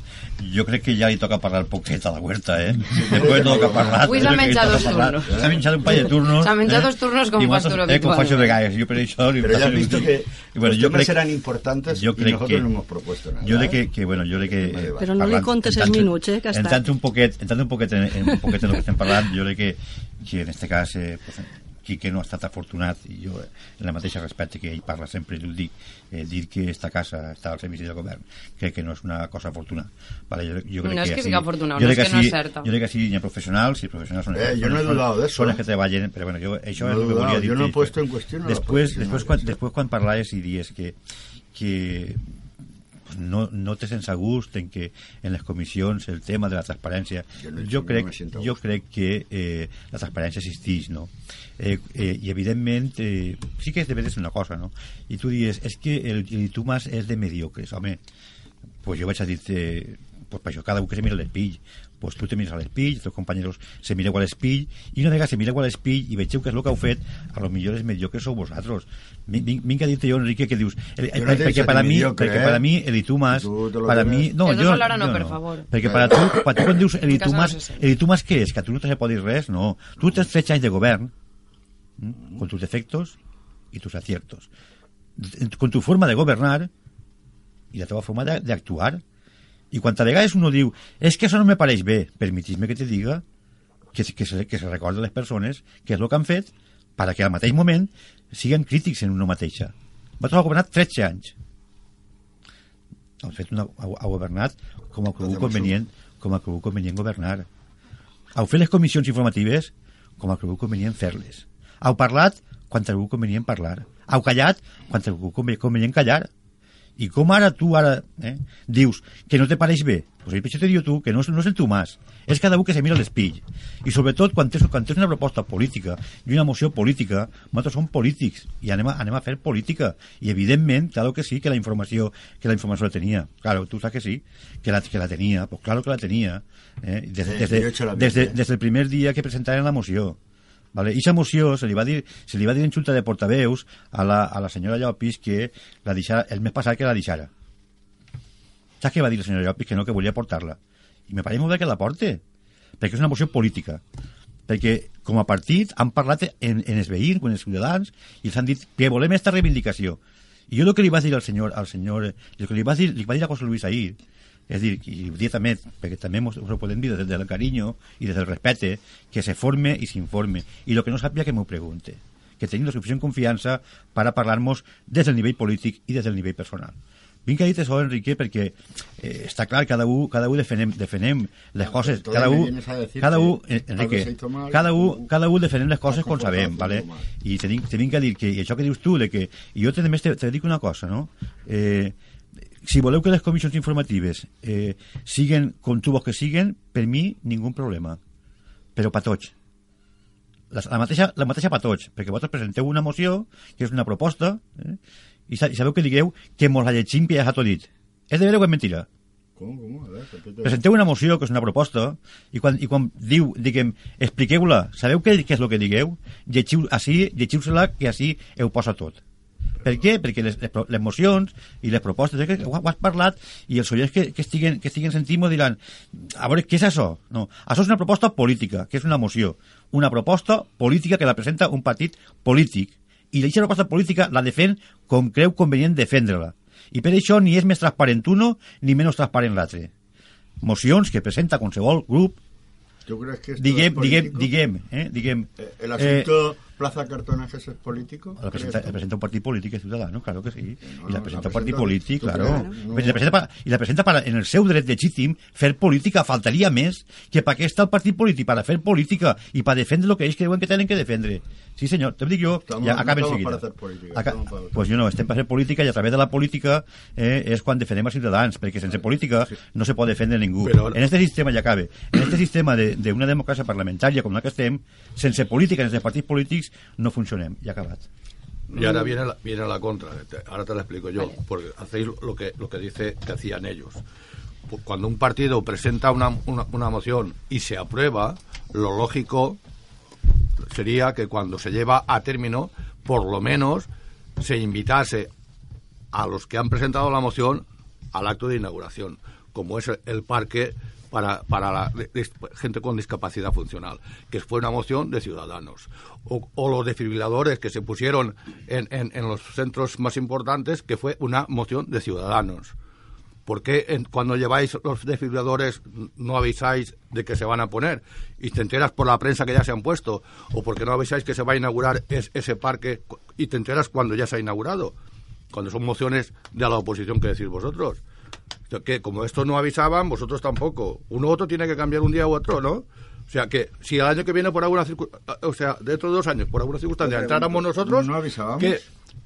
Jo crec que ja li toca parlar poquet a la huerta, eh? Després de que ha parlat... Avui s'ha menjat toca dos parlar. turnos. S'ha menjat un parell de turnos. S'ha menjat eh? dos turnos com fas tu Eh, com faig habitualment. vegades. Jo per això... li has visto un- que bueno, los jo temas crec, eran importantes jo y nosotros que- no hemos propuesto nada. jo crec ¿eh? que, que, bueno, jo crec que... Vale. Però no li contes els minuts, eh, que. Entrant un poquet, entrant un poquet en, en, un poquet en el que estem parlant, jo crec que, que en este cas eh, pues, Quique no ha estat afortunat i jo, eh, en la mateixa respecte que ell parla sempre i ho dic, eh, dir que esta casa està al servici del govern crec que no és una cosa afortunada vale, jo, jo crec No és que així- sigui afortunada, jo no és que no sí- és certa. jo crec que sí, hi ha professionals i professionals són, Eh, yo no he de eso, són els eh. que treballen però bueno, jo, això No he és el que volia dir yo no he puesto en los després, després, quan, eh. després quan parlaves i dies que, que no, no te sense gust en que en les comissions el tema de la transparència Jo no jo que no crec, a jo crec que eh, la transparència existeix no? eh, eh, i evidentment eh, sí que és de veres una cosa no? i tu dius, és que el, el tu mas és de mediocres home, pues jo vaig a dir-te pues per això cada un que se mira a l'espill pues tu te mires a l'espill, els teus companys se mireu a l'espill i una vegada se mireu a l'espill i vegeu que és el que heu fet a lo millor és mediocres sou vosaltres Vin- vin- vinc a dir-te jo Enrique que dius el, Jo no t'he perquè per a mi perquè eh? per a mi el Itumas Tu te lo per a mi no, jo, no, jo per favor. perquè per a tu, quan tu quan dius el En casa Itumas no se sent. el Itumas què és? que a tu no te se pot dir res? no, tu tens 13 anys de govern con tus defectos y tus aciertos con tu forma de governar i la teva forma de- d'actuar i quan a vegades uno diu és que això no me pareix bé, permetis-me que te diga que, que, se, que se recorda a les persones que és el que han fet perquè al mateix moment siguen crítics en una mateixa. Vosaltres heu governat 13 anys. Heu, fet una, heu, heu governat com a cregut convenient com a cregut convenient governar. Heu fet les comissions informatives com a cregut convenient fer-les. Heu parlat quan ha cregut convenient parlar. Heu callat quan ha cregut conve- convenient callar i com ara tu ara eh, dius que no te pareix bé? Pues això te diu tu que no no és el tu mas. És cada un que se mira l'espill. I sobretot quan tens, quan tens una proposta política i una moció política nosaltres som polítics i anem a, anem a fer política. I evidentment, claro que sí que la informació que la informació la tenia. Claro, tu saps que sí, que la, que la tenia pues claro que la tenia eh, des, des, des, de, misma. des del primer dia que presentaren la moció Vale? I aquesta moció se li, va dir, se li va dir en junta de portaveus a la, a la senyora Llopis que la deixara, el mes passat que la deixara. Saps què va dir la senyora Llopis? Que no, que volia portar-la. I me pareix molt bé que la porte, perquè és una moció política. Perquè com a partit han parlat en, en els veïns, en els ciutadans, i els han dit que volem aquesta reivindicació. I jo el que li vaig dir al senyor, al senyor el que li vaig dir, li vaig dir a José Luis ahir, és a dir, i ho dic també, perquè també mos, us ho podem dir des del carinyo i des del respecte, que se forme i s'informe. I el que no sàpiga que m'ho pregunte. Que tenim la suficient confiança per a parlar-nos des del nivell polític i des del nivell personal. Vinc a dir això, Enrique, perquè eh, està clar, cada un, cada un defenem, defenem les coses, Entonces cada me un, decir cada un, eh, Enrique, se cada un, cada un defenem les coses com sabem, ¿vale? i te te vinc a dir que, i això que dius tu, de que, i jo també te, te dic una cosa, no? Eh, si voleu que les comissions informatives eh, siguen com tu vols que siguen, per mi, ningú problema. Però per tots. la, la, mateixa, la mateixa per tots, perquè vosaltres presenteu una moció, que és una proposta, eh? i, sa- i sabeu que digueu que mos la llegim que ja s'ha tot dit. És de veure o és mentira? ¿Cómo, cómo? A. Presenteu una moció, que és una proposta, i quan, i quan diu, diguem, expliqueu-la, sabeu què, què és el que digueu? Llegiu, així, llegiu-se-la, que així heu posa tot. Per què? Perquè les, les, les mocions i les propostes, eh, que ho, ho has parlat, i els oients que, que, estiguen, que estiguen sentint diran, a veure, què és això? No, això és una proposta política, que és una moció. Una proposta política que la presenta un partit polític. I aquesta proposta política la defèn com creu convenient defendre-la. I per això ni és més transparent uno ni menys transparent l'altre. Mocions que presenta qualsevol grup, ¿Tú crees que esto diguem, es diguem, diguem, eh, diguem... Eh, ¿El asunto Plaza Cartonajes es político? La presenta, presenta un partit polític és ciutadano, claro que sí. No, I la no, presenta un partit presenta- polític, tu claro. No. I la presenta, pa, I la presenta para, en el seu dret legítim fer política. Faltaria més que per què està el partit polític? Per fer política i per defendre el que ells creuen que tenen que defendre. Sí, senyor, te dic jo, Estamos- ja no acaben estamos seguida. para hacer política, Aca pues jo no, estem per fer política i a través de la política eh, és quan defendem els ciutadans, perquè sense política no se pot defendre ningú. Però- En este sistema, ja acabe, en este sistema d'una de, d'una democràcia parlamentària com la que estem, sense política, sense partits polítics, no funcionem. Ha acabat. Y ahora viene la, viene la contra. Ahora te la explico yo. Porque hacéis lo que, lo que dice que hacían ellos. Cuando un partido presenta una, una, una moción y se aprueba, lo lógico sería que cuando se lleva a término, por lo menos se invitase a los que han presentado la moción al acto de inauguración, como es el, el parque para, para la gente con discapacidad funcional, que fue una moción de ciudadanos. O, o los desfibriladores que se pusieron en, en- los centros más importantes, que fue una moción de ciudadanos. ¿Por qué en- cuando lleváis los desfibriladores no avisáis de que se van a poner? Y te enteras por la prensa que ya se han puesto. ¿O porque no avisáis que se va a inaugurar es- ese parque y te enteras cuando ya se ha inaugurado? Cuando son mociones de la oposición que decís vosotros. Que como esto no avisaban, vosotros tampoco. Uno u otro tiene que cambiar un día u otro, ¿no? O sea, que si el año que viene por alguna circunstancia, o sea, dentro de dos años, por alguna circunstancia, entráramos nosotros, ¿no avisábamos? que,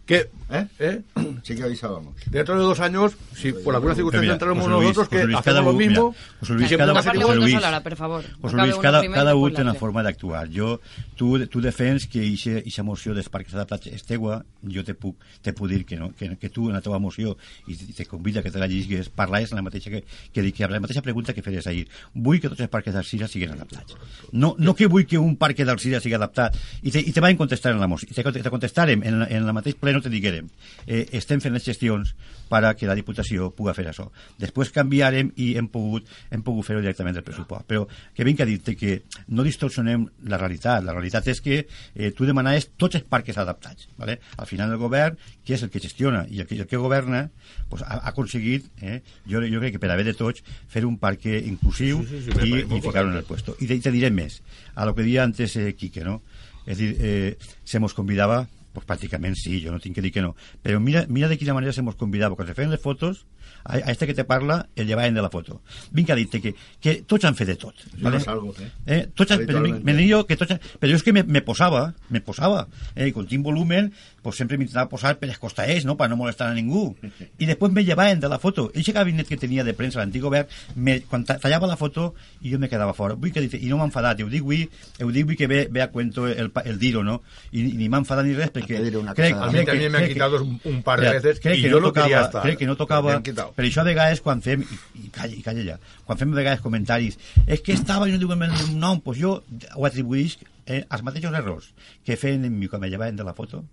que, ¿Eh? ¿eh? Sí que avisábamos. Dentro de dos años, si por alguna circunstancia entramos nosotros, que hacemos cada lo mismo. mira, José Luis, cada- José Luis. sola per favor. José Luis, uno cada, cada després un té una forma d'actuar. Jo, tu, tu defens que aquesta moció dels parcs adaptats és teua, jo te puc, te puc dir que, no, que, que tu en la teva moció i te convida que te la lligues, parlaves en la mateixa que, que, que la mateixa pregunta que feies ahir. Vull que tots els parcs d'Alcira siguin adaptats. No, no que vull que un parc d'Alcira sigui adaptat. I te, i te van contestar en la moció. Te, te contestarem en, la, en la mateix pleno, te diguerem. Eh, estem fent les gestions per a que la Diputació puga fer això. Després canviarem i hem pogut, hem pogut fer-ho directament del pressupost. Però que vinc a dir-te que no distorsionem la realitat. La realitat és que eh, tu demanaves tots els parcs adaptats. ¿vale? Al final el govern, que és el que gestiona i el que, el que governa, pues, ha, ha aconseguit, eh, jo, jo crec que per haver de tots, fer un parc inclusiu Sí, sí, sí, i, i ficar-ho en el puesto. I te, te diré més, a lo que deia antes eh, Quique, no? És dir, eh, se mos convidava pues pràcticament sí, jo no tinc que dir que no. Però mira, mira de quina manera se mos convidava. Quan se feien les fotos, a, a este que te parla el llevaven de la foto. Vinc a dir-te que, que tots han fet de tot Jo no salgo, eh? Eh, tots, han- però, me jo que tots, han- però jo és que me, me posava me posava, eh, quan tinc volumen pues sempre m'intentava posar per les costaers no? per no molestar a ningú i després me llevaven de la foto i aquest gabinet que tenia de premsa l'antic govern me, quan tallava la foto i jo me quedava fora vull que dir, i no m'ha enfadat ho dic avui, ho dic avui que ve, ve a cuento el, el dir-ho no? i, i ni m'ha enfadat ni res perquè crec. A crec también que- me han crec que- quitado un, un par de veces crec y que yo no tocava, quería estar. crec que no Me tocava han quitado. per això a vegades quan fem i, i, calla, i calla ja quan fem a vegades comentaris és que estava i no diuen el meu nom pues jo ho atribuïsc eh, als mateixos errors que feien en mi quan me llevaven de la foto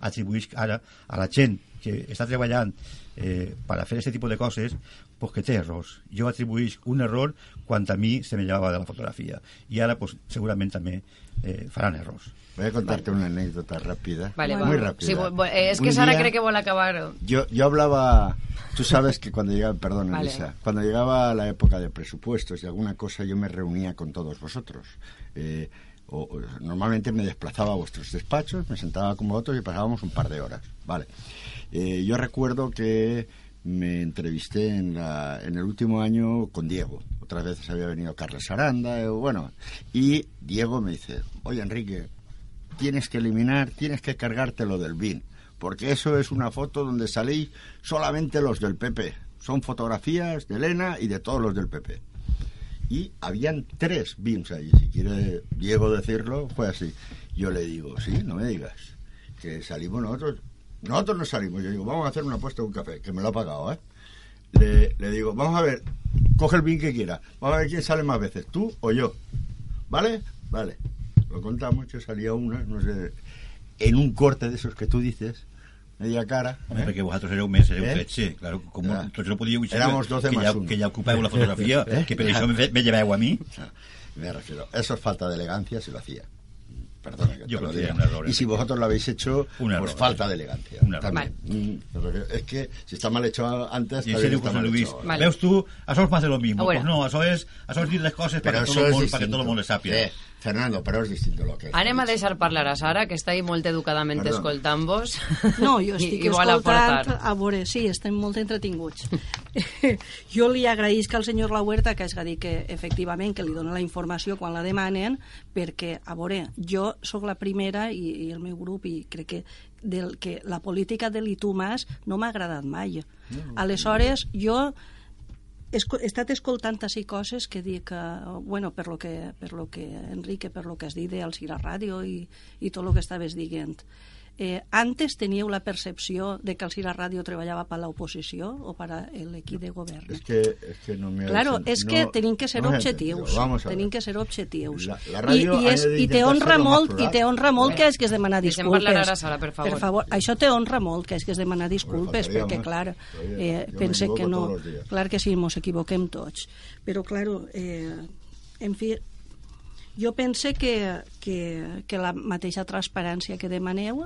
atribuïsc ara a la gent que està treballant eh, per a fer aquest tipus de coses pues que té errors. Jo atribuïsc un error quan a mi se me llevava de la fotografia i ara pues, segurament també eh, faran errors. Voy a contarte una anécdota rápida. Vale, muy va. rápida. Sí, eh, es que Un Sara día- cree que vuelve a acabar. Yo, yo hablaba, tú sabes que cuando llegaba, perdón, Vale. Elisa, cuando llegaba la época de presupuestos y alguna cosa, yo me reunía con todos vosotros. Eh, o, normalmente me desplazaba a vuestros despachos, me sentaba con vosotros y pasábamos un par de horas. Vale. Eh, yo recuerdo que me entrevisté en, la, en el último año con Diego. Otras veces había venido Carlos Aranda, eh, bueno. Y Diego me dice, oye Enrique, tienes que eliminar, tienes que cargarte lo del BIN, porque eso es una foto donde salís solamente los del PP. Son fotografías de Elena y de todos los del PP. Y habían tres BIMs ahí. Si quiere Diego decirlo, fue así. Yo le digo, sí, no me digas, que salimos nosotros. Nosotros no salimos. Yo digo, vamos a hacer una apuesta de un café, que me lo ha pagado, ¿eh? Le, le digo, vamos a ver, coge el BIM que quiera. Vamos a ver quién sale más veces, tú o yo. ¿Vale? Vale. Lo contamos, yo salía una, no sé, en un corte de esos que tú dices, media cara. ¿eh? Porque vosotros erais un mes, ¿Eh? un claro. Como, claro. entonces no Éramos 12 que más ya. Que ya ocupáis la fotografía, ¿Eh? que pero eso me, me lleváis a mí. Me refiero, eso es falta de elegancia si lo hacía. Perdona que Yo te lo diga. Y si vosotros lo habéis hecho, una pues falta eh, de elegancia. Una también. Mm, es que si está mal hecho antes, y ese está mal Luis, hecho. Vale. Veus tú, a sos más de lo mismo. Ah, bueno. Pues no, a sos, a sos las cosas para que, todo el mundo, para que todo el mundo. Fernando, pero es distinto lo que es. Anem a deixar parlar a Sara, que està ahí molt educadament escoltant-vos. No, jo estic i escoltant, aportar. a veure, sí, estem molt entretinguts. jo li agraïsc al senyor La Huerta que hagi dit que efectivament que li dona la informació quan la demanen, perquè, a veure, jo sóc la primera i, i el meu grup, i crec que del que la política de l'Itu Mas no m'ha agradat mai. Aleshores, jo he estat escoltant així coses que dic, uh, bueno, per lo que, per lo que Enrique, per lo que has dit del Cira Ràdio i, i tot el que estaves dient. Eh, antes teníeu la percepció de que el Cira Ràdio treballava per l'oposició o per l'equip de govern? Es que, es que no me Claro, és no- que tenim que ser no objectius. Tenim que ser objectius. La- la I, i, és, i te honra molt, i te honra molt que és que demanat Deixem disculpes. parlar ara, Sara, per favor. Per favor, això te honra molt que és que has demanat disculpes, faltaria perquè, clar, eh, pense que no... Clar que sí, mos equivoquem tots. Però, clar, eh, en fi, jo pense que, que, que la mateixa transparència que demaneu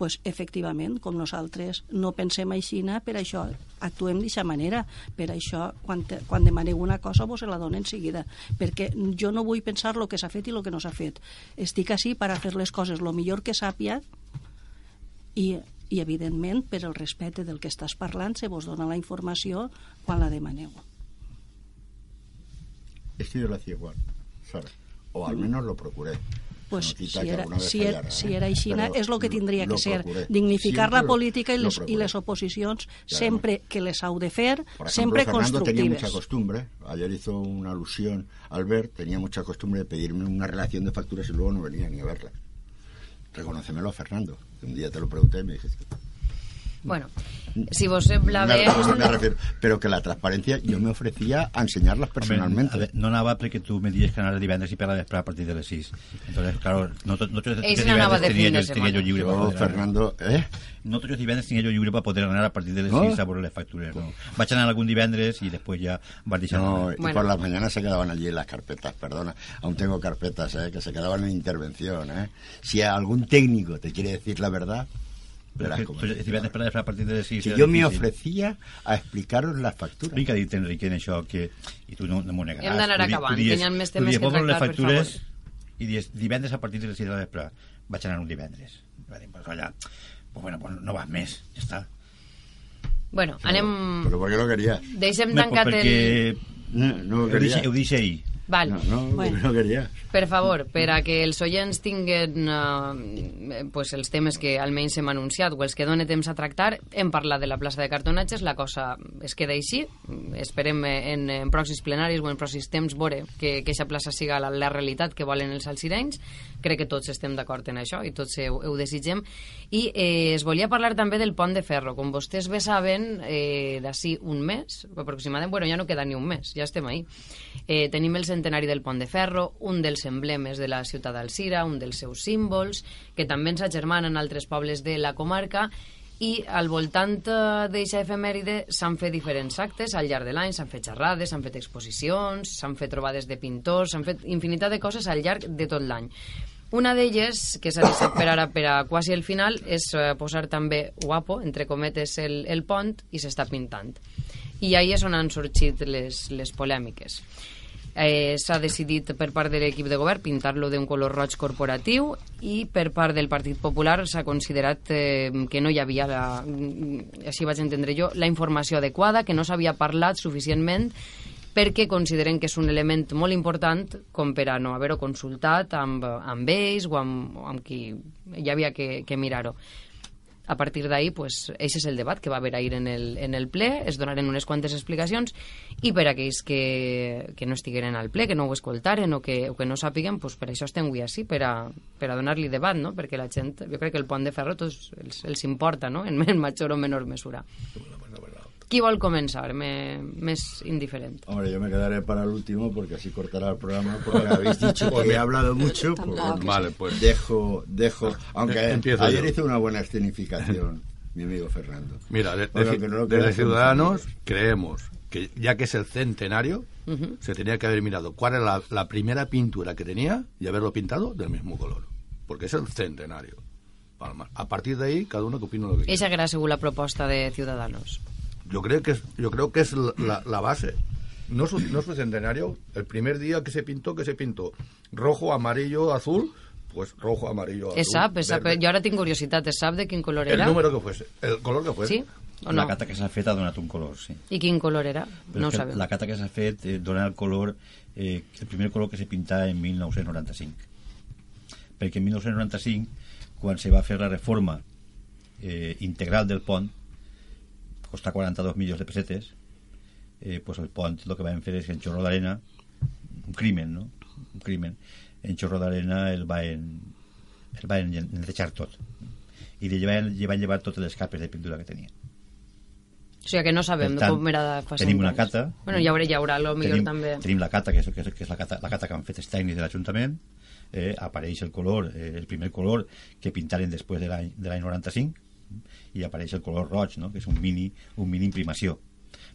pues, efectivament, com nosaltres no pensem així, per això actuem d'aquesta manera. Per això, quan, te, quan demaneu una cosa, vos la donen en seguida. Perquè jo no vull pensar el que s'ha fet i el que no s'ha fet. Estic així per a fer les coses el millor que sàpia i, i evidentment, per el respecte del que estàs parlant, se vos dona la informació quan la demaneu. Es que yo lo hacía igual. O al menos lo procuré. Pues No quita si que era, si, era, fallara, si ¿eh? era així, Pero és el que tindria lo que ser. procuré. Dignificar Siempre la política i les, i procuré. les oposicions Claro. sempre que les heu de fer, Por ejemplo, sempre Fernando tenía mucha costumbre, ayer hizo una alusión Albert, tenía mucha costumbre de pedirme una relación de facturas y luego no venía ni a verlas. Reconócemelo, Fernando. que Un día te lo pregunté y me dijiste. Bueno, si vos sembla Me, bé... me refiero, pero que la transparencia yo me ofrecía a enseñarlas personalmente. Home, a veure, no anava perquè tu me dies que anaves divendres i per la a partir de les 6. Entonces, claro, no, no tots els divendres de tenia, jo, tenia jo lliure anar. Fernando, ¿eh? No tots els divendres tenia jo lliure per poder anar a partir de les No? 6 a veure les factures. No. Vaig anar algun divendres i després ja vas deixar No, y Bueno. por las mañanas se quedaban allí las carpetas, perdona. Aún tengo carpetas, ¿eh? Que se quedaban en intervención, ¿eh? Si algún técnico te quiere decir la verdad, Però verás és que cómo tu es. els divendres per la vespre a partir de les 6 Si yo me ofrecía a explicaros las facturas. Explica, dit Enrique, en això, que... I tu no, no m'ho negaràs. Hem d'anar di- tu acabant, dies- que hi ha més temes que "Vols veure tractar, les per factures i dies, divendres a partir de les 6 de la vespre vaig anar un divendres. Va dir, pues allà, pues bueno, pues no vas més, ja està. Bueno, anem... ¿Pero por qué lo querías? Deixem tancat el... perquè No, no lo ho deixe, querías. ho deixe ahir. Val. No, no, Bueno. no lo querías. Per favor, per a que els oients tinguen eh, pues els temes que almenys hem anunciat o els que dona temps a tractar, hem parlat de la plaça de cartonatges, la cosa es queda així, esperem en, en pròxims plenaris o en pròxims temps veure que, que aquesta plaça siga la, la realitat que volen els alcirenys, crec que tots estem d'acord en això i tots ho, ho desitgem. I eh, es volia parlar també del pont de ferro. Com vostès bé saben eh, d'ací un mes, aproximadament, bueno ja no queda ni un mes, ja estem ahí eh, tenim el centenari del pont de ferro un dels emblemes de la ciutat d'Alcira un dels seus símbols que també ens agermanen altres pobles de la comarca i al voltant eh, d'eixa efemèride s'han fet diferents actes al llarg de l'any, s'han fet xerrades, s'han fet exposicions, s'han fet trobades de pintors, s'han fet infinitat de coses al llarg de tot l'any. Una d'elles, que s'ha deixat per ara per a quasi el final, és eh, posar també guapo, entre cometes, el, el pont i s'està pintant. I ahí és on han sorgit les, les polèmiques. Eh, S'ha decidit per part de l'equip de govern pintar-lo d'un color roig corporatiu i per part del Partit Popular s'ha considerat eh, que no hi havia, la, mm, així vaig entendre jo, la informació adequada, que no s'havia parlat suficientment perquè consideren que és un element molt important com per a no haver-ho consultat amb, amb ells o amb, o amb qui hi havia que, que mirar-ho. a partir d'ahir, pues, ese és el debat que va haver ahir en el, en el ple, es donaren unes quantes explicacions i per aquells que, que no estigueren al ple, que no ho escoltaren o que, o que no sàpiguen, pues, per això estem avui així, per a, per a donar-li debat, no? perquè la gent, jo crec que el pont de ferro tots els, els importa, no? en, en major o menor mesura. Qui vol començar? Me, més indiferent. Hombre, yo me quedaré para el último porque así cortará el programa porque habéis dicho que he hablado mucho. Pues, Vale, pues dejo, dejo, aunque Empiezo ayer yo. hizo una buena escenificación mi amigo Fernando. Mira, de- Bueno, de- no desde Ciudadanos creemos que ya que es el centenario, se tenía que haber mirado cuál era la, la primera pintura que tenía y haberlo pintado del mismo color. Porque es el centenario. Palma. A partir de ahí, cada uno que opina lo que quiera. Que era segur la proposta de Ciudadanos. Yo creo que es, yo creo que es la, la- la base. No es, un- no es un centenario. El primer día que se pintó, que se pintó rojo, amarillo, azul, pues rojo, amarillo, azul. Es sap, es sap. Jo ara tinc curiositat, es sap de quin color El era? número que fuese, el color que fuese. Sí? O La no? cata que s'ha fet ha donat un color, sí. I quin color era? Però no ho sabem. la cata que s'ha fet eh, dona el color, eh, el primer color que se pinta en 1995. Perquè en 1995, quan se va fer la reforma eh, integral del pont, costa 42 milions de pessetes, eh, pues el pont el que van fer és en xorro d'arena, un crimen, no? Un crimen. En xorro d'arena el van, el van netejar tot. I li van, li van llevar totes les capes de pintura que tenia. O sigui que no sabem Per tant, com era fa tenim una anys. cata. Bueno, hi haurà, hi haurà, lo millor tenim, també. Tenim la cata, que és, que és, que és la, cata, la cata que han fet els tècnics de l'Ajuntament, eh, apareix el color, eh, el primer color que pintaren després de de l'any 95, i apareix el color roig, no? que és un mini, un mini imprimació.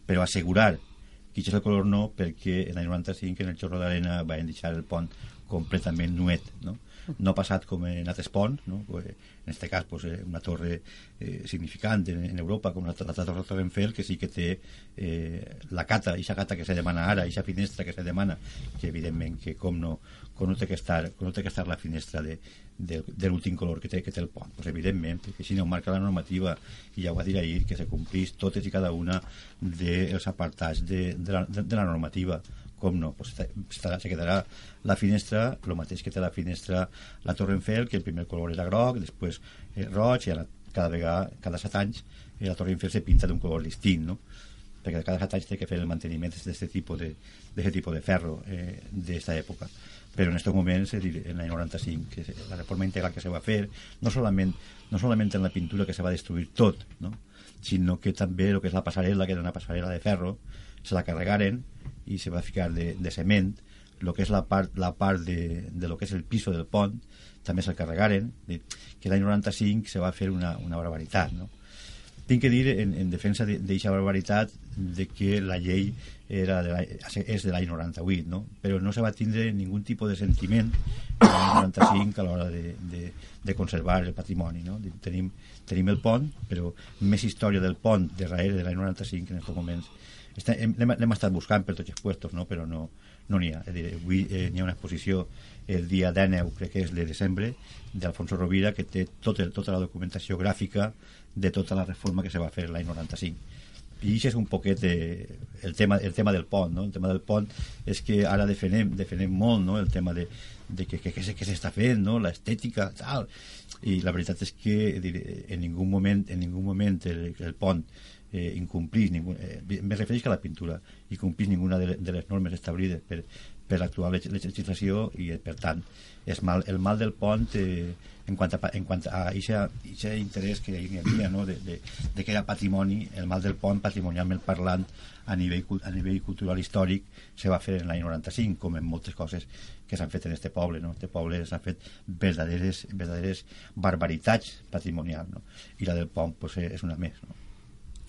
Però assegurar que això és el color no, perquè en l'any 95 en el xorro d'arena van deixar el pont completament nuet, no? no ha passat com en altres ponts, no? En aquest cas pues, eh, una torre eh, significant en, en Europa com la, la, torre Torrenfeld que sí que té eh, la cata, aquesta cata que se demana ara, aquesta finestra que se demana, que evidentment que com no, com no té que estar, no té que estar la finestra de, de, de l'últim color que té, que té el pont, pues evidentment, perquè si no marca la normativa, i ja ho va dir ahir, que se complís totes i cada una dels apartats de, de, la, de, de la normativa. Com no, pues estarà, se quedarà la finestra, el mateix que té la finestra la Torrenfeld, que el primer color era groc, després eh, roig, i ara cada vegada, cada set anys, eh, la Torrenfeld se pinta d'un color distint, no? perquè cada set anys té que fer el manteniment d'aquest tipus de, tipus de ferro eh, d'esta època però en aquests moments, és dir, en l'any 95 que la reforma integral que se va fer no solament, no solament en la pintura que se va destruir tot, no? sinó que també el que és la passarel·la, que era una passarel·la de ferro, se la carregaren i se va ficar de, de cement el que és la part, la part de, de lo que és el piso del pont també se'l carregaren que l'any 95 se va fer una, una barbaritat no? Tinc que dir en, en defensa d'aquesta barbaritat de que la llei era de la, és de l'any 98 no? però no se va tindre ningú tipus de sentiment en l'any 95 a l'hora de, de, de conservar el patrimoni no? Tenim, tenim el pont però més història del pont de darrere de l'any 95 en aquests moments l'hem estat buscant per tots els puestos no? però no no n'hi ha, és dir, avui eh, n'hi ha una exposició el dia 19, crec que és de desembre d'Alfonso Rovira que té tot el, tota la documentació gràfica de tota la reforma que se va fer l'any 95 i això és un poquet eh, el, tema, el tema del pont no? el tema del pont és que ara defenem, defenem molt no? el tema de, de que, que, que, se- que s'està fent no? l'estètica tal i la veritat és que en ningú moment, en ningú moment el, el pont eh, incomplís ningú, eh, me refereix que a la pintura incomplís ninguna de, de les normes establides per, per l'actual leg- legislació i per tant és mal, el mal del pont eh, en quant a, en quant a aquest interès que hi havia no? de, de, de que era patrimoni el mal del pont patrimonialment parlant a nivell, a nivell cultural històric se va fer en l'any 95 com en moltes coses que s'han fet en este poble no? este poble s'han fet verdaderes, verdaderes barbaritats patrimonials no? i la del pont pues, eh, és una més no?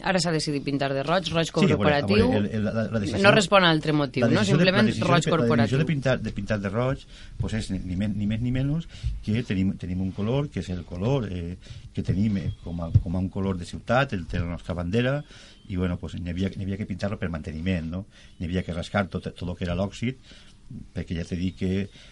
Ara s'ha decidit pintar de roig, roig Sí, corporatiu. a veure, el- el- la- la decisió- no respon a altre motiu, no? de- Simplement decisió roig de, La decisió corporatiu. de pintar de, pintar de roig pues és ni, ni, men- ni més ni menys que tenim, tenim un color que és el color eh, que tenim eh, com, a, com a un color de ciutat, el té la nostra bandera i bueno, pues, n'hi havia, havia que pintar-lo per manteniment, no? N'hi havia que rascar tot, tot el que era l'òxid perquè ja t'he dit que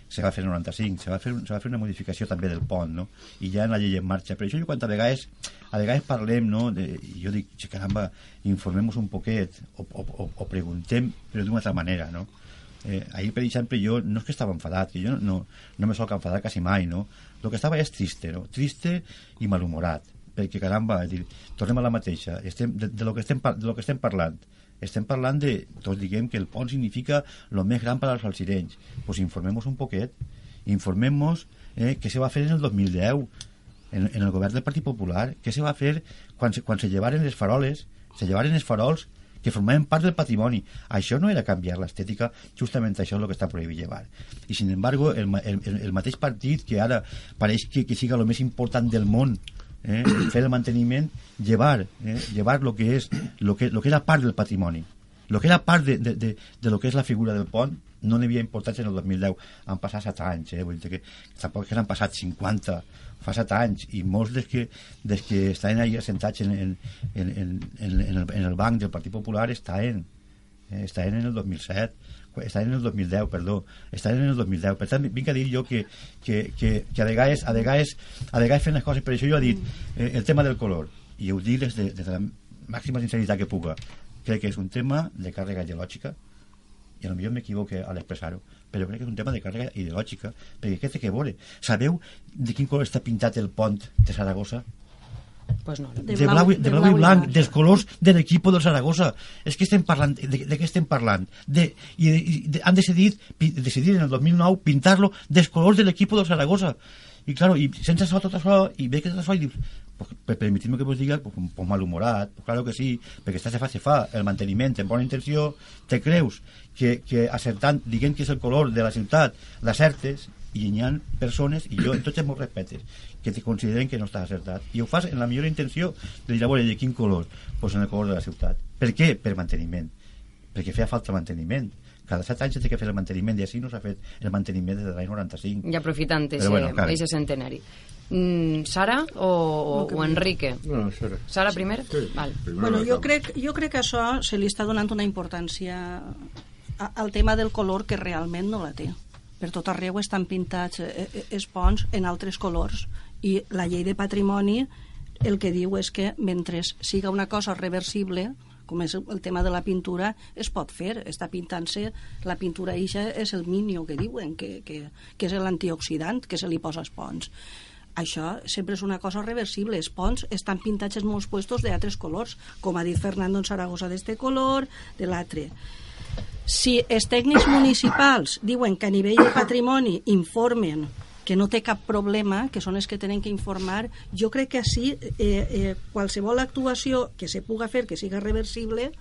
se va fer el 95 se va fer, se va fer una modificació també del pont no? i ja en la llei en marxa però això jo quan a vegades, a vegades parlem no? de, jo dic, "Che, caramba informem-nos un poquet o, o, o, o preguntem però d'una altra manera no? eh, ahir per exemple jo no és que estava enfadat que jo no, no me sol enfadar quasi mai no? el que estava és triste no? triste i malhumorat perquè caramba, dir, tornem a la mateixa, estem, de, de, lo que estem, de lo que estem parlant, estem parlant de, tots diguem que el pont significa el més gran per als salsirenys, pues informem-nos un poquet, informem-nos eh, què se va fer en el 2010 en, en el govern del Partit Popular, què se va fer quan se, quan se llevaren les faroles, se llevaren els farols que formaven part del patrimoni. Això no era canviar l'estètica, justament això és el que està prohibit llevar. I, sin embargo, el, el, el mateix partit que ara pareix que, que siga el més important del món, eh, fer el manteniment, llevar, eh, llevar lo que és, lo que, lo que era part del patrimoni. Lo que era part de, de, de, de lo que és la figura del pont no n'hi havia importància en el 2010. Han passat 7 anys, eh? Vull dir que tampoc que n'han passat 50, fa 7 anys, i molts dels que, des que estaven ahí assentats en, en, en, en, en, en, el, en el banc del Partit Popular estaven, eh, estaven en el 2007, estaven en el 2010, perdó, estaven en el 2010. Per tant, vinc a dir jo que, que, que, que a vegades, a vegades, a vegades fent les coses, per això jo he dit eh, el tema del color, i ho dic des de, des de la màxima sinceritat que puga. Crec que és un tema de càrrega ideològica, i potser m'equivoque a l'expressar-ho, però crec que és un tema de càrrega ideològica, perquè què té que veure? Sabeu de quin color està pintat el pont de Saragossa? Pues no. De de, blau- blau, i- de de blau, blau i blanc, blanc. dels colors de l'equip del Saragossa. És que estem parlant, de, de què estem parlant? De, i, de, i de, han decidit, pi, decidir en el 2009 pintar-lo dels colors de l'equip del Saragossa. I, claro, i sense això, tot això, i ve que tot això, i dius, pues, per, permitir-me que vos diga, pues, un poc malhumorat, pues, claro que sí, perquè està se fa, se fa, el manteniment en bona intenció, te creus que, que acertant, diguem que és el color de la ciutat, l'acertes, i hi ha persones, i jo en tots els meus respetes, que te consideren que no estàs acertat. I ho fas en la millor intenció de dir, a veure, de quin color? Doncs pues en el color de la ciutat. Per què? Per manteniment. Perquè feia falta manteniment. Cada set anys té que fer el manteniment, i així no s'ha fet el manteniment des de l'any 95. I aprofitant ese, bueno, claro. ese centenari. Mm, Sara o, o, o Enrique? No, Sara. Sara primer? Sí. Val. Primero Bueno, jo crec, jo crec que això se li està donant una importància al tema del color que realment no la té. Per tot arreu estan pintats eh, eh, els ponts en altres colors i la llei de patrimoni el que diu és que mentre siga una cosa reversible com és el tema de la pintura, es pot fer. Està pintant-se, la pintura eixa és el minio que diuen, que, que, que és l'antioxidant que se li posa als ponts. Això sempre és una cosa reversible. Els ponts estan pintats en molts puestos d'altres colors, com ha dit Fernando en Saragossa d'este color, de l'altre. Si els tècnics municipals diuen que a nivell de patrimoni informen que no té cap problema, que són els que tenen que informar, jo crec que així eh, eh, qualsevol actuació que se puga fer, que siga reversible,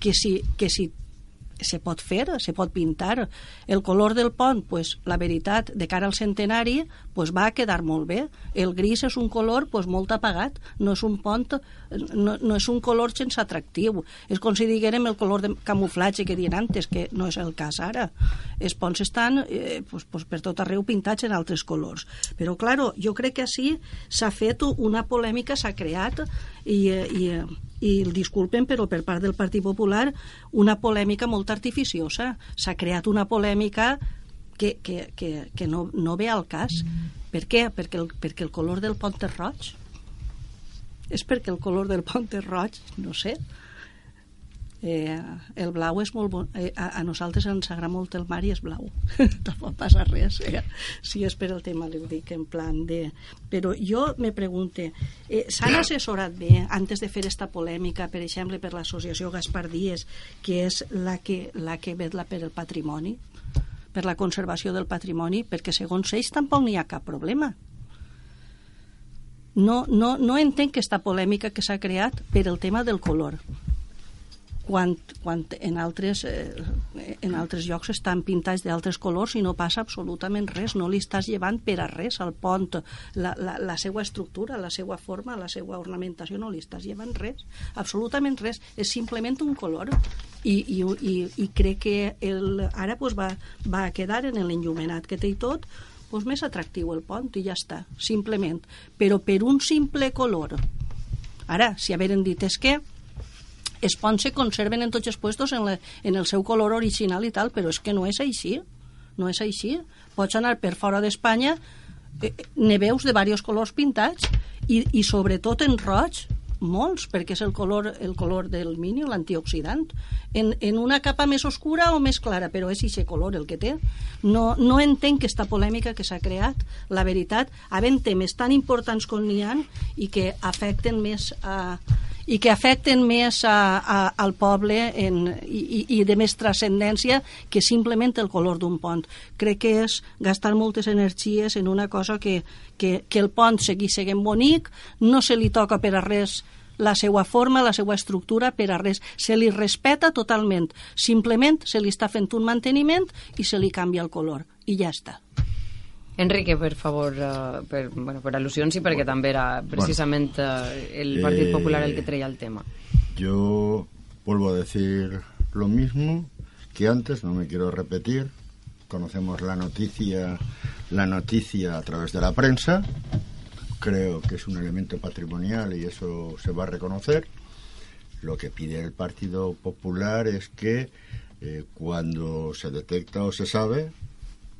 que si, que si se pot fer, se pot pintar. El color del pont, pues, la veritat, de cara al centenari, pues, va quedar molt bé. El gris és un color pues, molt apagat, no és un pont, no, no és un color sense atractiu. És com si diguérem el color de camuflatge que dien antes, que no és el cas ara. Els ponts estan eh, pues, pues, per tot arreu pintats en altres colors. Però, claro, jo crec que així s'ha fet una polèmica, s'ha creat, i, eh, i, eh, i el disculpen, però per part del Partit Popular una polèmica molt artificiosa. S'ha creat una polèmica que, que, que, que no, no ve al cas. Per què? Perquè el, perquè el color del pont és roig. És perquè el color del pont és roig, no sé. Eh, el blau és molt bon. Eh, a, a nosaltres ens agrada molt el mar i és blau. Tampoc passa res. Eh? Si és per el tema, li ho dic en plan de... Però jo me pregunte, eh, s'han assessorat bé antes de fer esta polèmica, per exemple, per l'associació Gaspar Díez, que és la que, la que vetla per el patrimoni, per la conservació del patrimoni, perquè segons ells tampoc n'hi ha cap problema. No, no, no entenc aquesta polèmica que s'ha creat per el tema del color quan, quan en, altres, eh, en altres llocs estan pintats d'altres colors i no passa absolutament res, no li estàs llevant per a res al pont, la, la, la seva estructura, la seva forma, la seva ornamentació, no li estàs llevant res, absolutament res, és simplement un color. I, i, i, i crec que el, ara pues, va, va quedar en l'enllumenat que té i tot pues, més atractiu el pont i ja està, simplement, però per un simple color. Ara, si haveren dit és que els ponts se conserven en tots els puestos en, la, en el seu color original i tal, però és que no és així. No és així. Pots anar per fora d'Espanya, eh, ne veus de diversos colors pintats i, i sobretot en roig, molts, perquè és el color, el color del mini, l'antioxidant. En, en una capa més oscura o més clara, però és aquest color el que té. No, no entenc aquesta polèmica que s'ha creat, la veritat, havent temes tan importants com n'hi ha i que afecten més a, i que afecten més a, a, al poble en, i, i de més transcendència que simplement el color d'un pont. Crec que és gastar moltes energies en una cosa que, que, que el pont segui seguint bonic, no se li toca per a res la seva forma, la seva estructura, per a res. Se li respeta totalment. Simplement se li està fent un manteniment i se li canvia el color. I ja està. Enrique, per favor, uh, per, bueno, per al·lusions i perquè bueno, també era precisament uh, el Partit eh, Popular el que treia el tema. Yo vuelvo a decir lo mismo que antes, no me quiero repetir. Conocemos la noticia, la noticia a través de la prensa. Creo que es un elemento patrimonial y eso se va a reconocer. Lo que pide el Partido Popular es que eh, cuando se detecta o se sabe,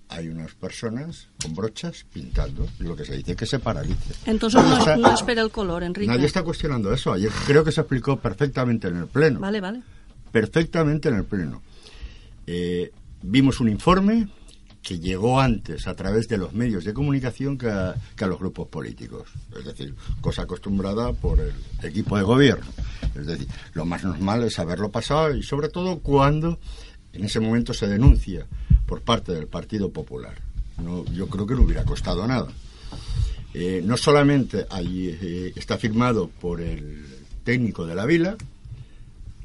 hay unas personas con brochas pintando lo que se dice es que se paralice. Entonces no, está, no espera el color, Enrique. Nadie está cuestionando eso. Ayer creo que se explicó perfectamente en el Pleno. Vale, vale. Perfectamente en el Pleno. Eh, vimos un informe que llegó antes a través de los medios de comunicación que a, los grupos políticos. Es decir, cosa acostumbrada por el equipo de gobierno. Es decir, lo más normal es haberlo pasado y sobre todo cuando en ese momento se denuncia por parte del Partido Popular. No, yo creo que no hubiera costado nada. Eh, no solamente ahí eh, está firmado por el técnico de la vila,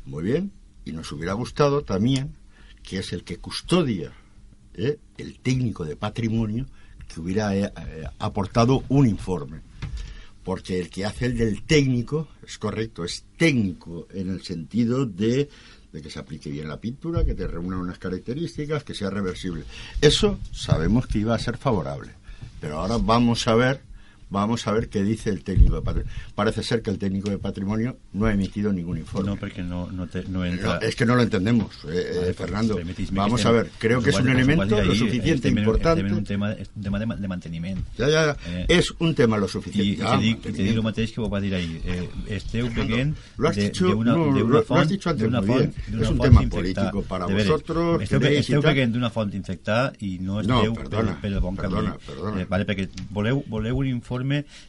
muy bien, y nos hubiera gustado también que es el que custodia eh, el técnico de patrimonio que hubiera eh, eh, aportado un informe. Porque el que hace el del técnico, es correcto, es técnico en el sentido de de que se aplique bien la pintura, que te reúna unas características, que sea reversible. Eso sabemos que iba a ser favorable. Pero ahora vamos a ver Vamos a ver qué dice el técnico de patrimonio. Parece ser que el técnico de patrimonio no ha emitido ningún informe. No, porque no, no, te, no entra... No, es que no lo entendemos, eh, vale, Fernando. Vamos a ver, creo que es un elemento lo suficiente ahí, importante. Es un tema, un tema de, de manteniment. Ja, ja, ja. Eh, és un tema lo suficiente. I, ah, i te, el mateix que vos va dir ahir. Eh, esteu veient d'una no, font, d'una font, és un tema político para vosotros. Esteu, esteu veient d'una font infectada i no esteu no, perdona, per, per el bon perdona, camí. Perdona. Eh, vale, perquè voleu, voleu un informe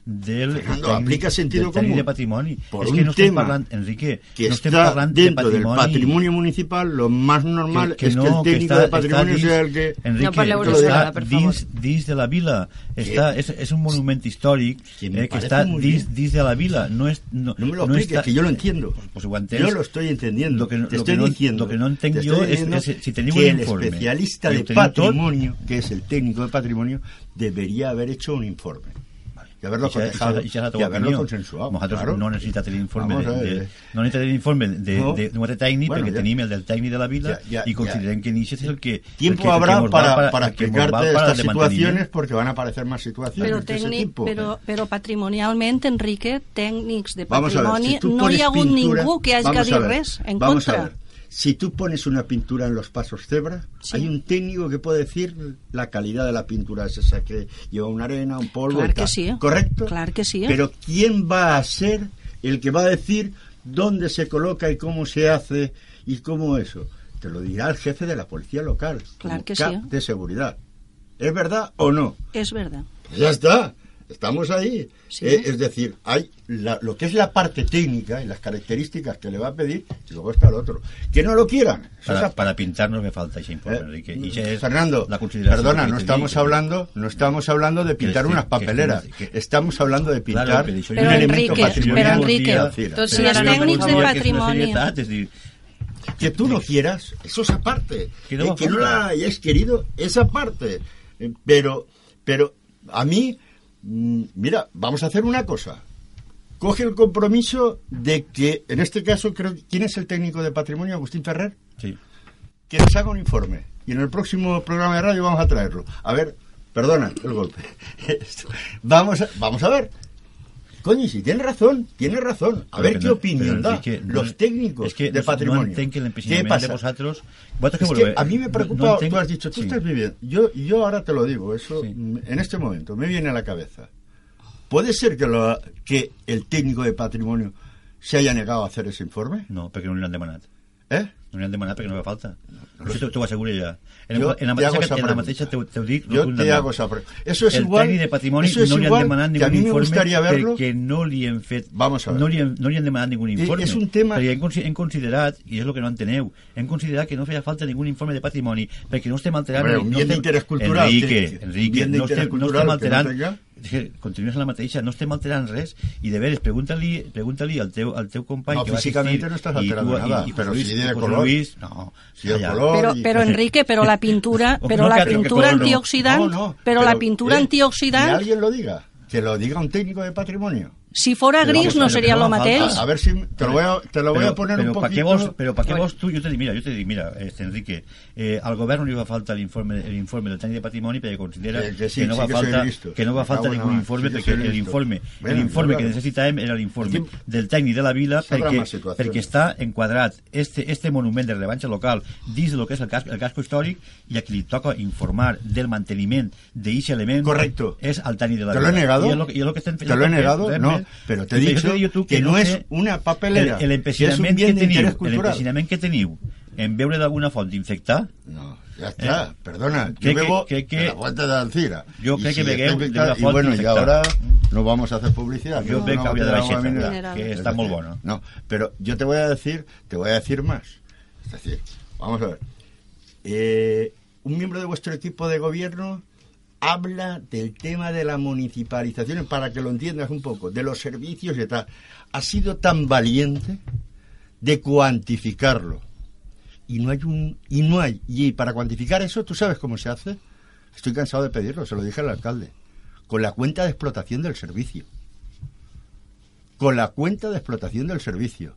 del Fernando, aplica sentido del común. de patrimoni. Por és un que no estem tema parlant, Enrique, que no estem está parlant de dentro del patrimoni. patrimonio municipal, lo más normal que, que es no, que el técnico de patrimonio dins, sea el que... Enrique, No de està vegada, per favor. dins, dins de la vila. Està, és, és un monument històric Que eh, que parece està muy dins, de la vila. No, és, no, No me lo no expliques, està, que yo lo entiendo. Pues, pues. Yo lo estoy entendiendo. Lo que no- te lo estoy que no- diciendo. lo que no entenc te jo estoy és- diciendo és si teniu que un el especialista de patrimonio, que es el técnico de patrimonio, debería haber hecho un informe. Y haberlo això- cotejado la y teva haberlo consensuado. Nosaltres claro. no necessitem l'informe de, de, no necessitem l'informe de, No. de, d'un altre tècnic Bueno, perquè ja. tenim el del tècnic de la vila Ya, ya, i considerem que Nietzsche és el que Tiempo el que, habrá el que para, para va explicarte para estas de situaciones porque van a aparecer más situaciones Però, de ese tipo. però, però patrimonialment, Enrique, tècnics de a ver, patrimoni, si no hi ha hagut pintura- ningú que hagi dit res en vamos contra. A ver. Si tú pones una pintura en los pasos cebra, Sí. hay un técnico que puede decir la calidad de la pintura, es esa que lleva una arena, un polvo Clar y que sí. ¿Correcto? Clar que sí. Pero ¿quién va a ser el que va a decir dónde se coloca y cómo se hace y cómo eso? Te lo dirá el jefe de la policía local, Clar como que cap sí. de seguridad. ¿Es verdad o no? És verdad. Pues ya está, estamos ahí. Sí. Eh, es decir, hay la- lo que es la parte técnica y las características que le va a pedir y luego está el otro. Que no lo quieran. para, aparte. para pintar no me falta ese informe, Eh, Enrique. Fernando, la perdona, no estamos hablando, no estamos hablando de pintar unas papeleras, que- estamos hablando de pintar Claro, pero un elemento patrimonial. però, Enrique, de la ciudad. tots Si Ja els no, no, tècnics per de favor, que tú no quieras, eso es aparte. Que no Eh, que no la hayáis querido, es aparte. Eh, Pero, pero a mí, mm, mira, vamos a hacer una cosa. Coge el compromiso de que, en este caso, creo ¿quién es el técnico de patrimonio? Agustín Ferrer. sí. Que nos haga un informe. Y en el próximo programa de radio vamos a traerlo. A ver, perdona el golpe. Vamos, a, vamos a ver. Coño, si tiene razón, tiene razón. A ver qué no- opinión da los técnicos que de patrimonio. No ¿Qué pasa? Es que voleu? a mí me preocupa, tú has dicho, tú sí. estás viviendo. Yo, yo ahora te lo digo, eso Sí. en este momento me viene a la cabeza. Puede ser que, lo, que el técnico de patrimonio se haya negado a hacer ese informe? No, perquè no li han demanat. ¿Eh? No li han demanat perquè no fa falta. Això t'ho- t'ho asseguro ja. En, en, la te mateixa, esa en la pregunta. t'ho t'ho dic Yo te rotundament. hago esa pre- Eso es el igual. tècnic de patrimoni eso es no li han demanat que ningú a mí me informe gustaría verlo. perquè no li hem fet Vamos a ver. no li, hem, no li han demanat ningú I informe és un tema- perquè hem, hem considerat i és el que no enteneu hem considerat que no feia falta ningú informe de patrimoni perquè no estem alterant Hombre, no estem- interés cultural, Enrique, que- que- Enrique no, estem, no que no continues en la mateixa, no estem alterant res i de veres, pregunta-li pregunta, -li, al, teu, al teu company no, que va físicament no estàs alterant tu, nada, i, i, però Luis, si tiene color Luis, no, si el color però, i... però Enrique, però la pintura però la pintura no. antioxidant no, no, però, la pintura eh, antioxidant que alguien lo diga, que lo diga un técnico de patrimonio Si fuera gris no sería lo mateix. A ver si te lo voy a, te lo voy a poner un poquito. Vos, pero para qué vos tú, yo te digo, mira, yo te digo, mira, este, Enrique, eh, al govern no li fa falta l'informe l'informe del tècnic de patrimoni perquè considera Que- que, que sí, no sí va que soy falta que no va Me falta cago en ningún la- informe sí que perquè l'informe l'informe que necessitàvem era l'informe del tècnic de la vila perquè, perquè està enquadrat este, este monument de rellevància local dins del que és el casco, el casco històric i a qui li toca informar del manteniment d'aquest element Correcto. és al tècnic de la ¿Te lo vila. he negado? És lo que, és lo que fent. ¿Te lo he negado? res No, pero te he dicho dic tu que no sé es una papelera, el, el que empecinament que teniu, cultural. l'empecinament que teniu en veure d'alguna font d'infectar No, ya está, perdona. crec yo que- bebo que- de la fuente de Alcira. Jo crec que si begueu está de infectada- font Y bueno, y infectada. ahora no vamos a hacer publicidad. Jo no, crec no que de baixar, agua que, mineral. que Es està decir, molt bona. No, pero yo te voy a decir, te voy a decir más. Es decir, vamos a ver. Eh, un miembro de vuestro equipo de gobierno habla del tema de la municipalización, para que lo entiendas un poco, de los servicios y tal. Ha sido tan valiente de cuantificarlo. Y no hay un y no hay y para cuantificar eso, ¿tú sabes cómo se hace? Estoy cansado de pedirlo, se lo dije al alcalde. Con la cuenta de explotación del servicio. Con la cuenta de explotación del servicio.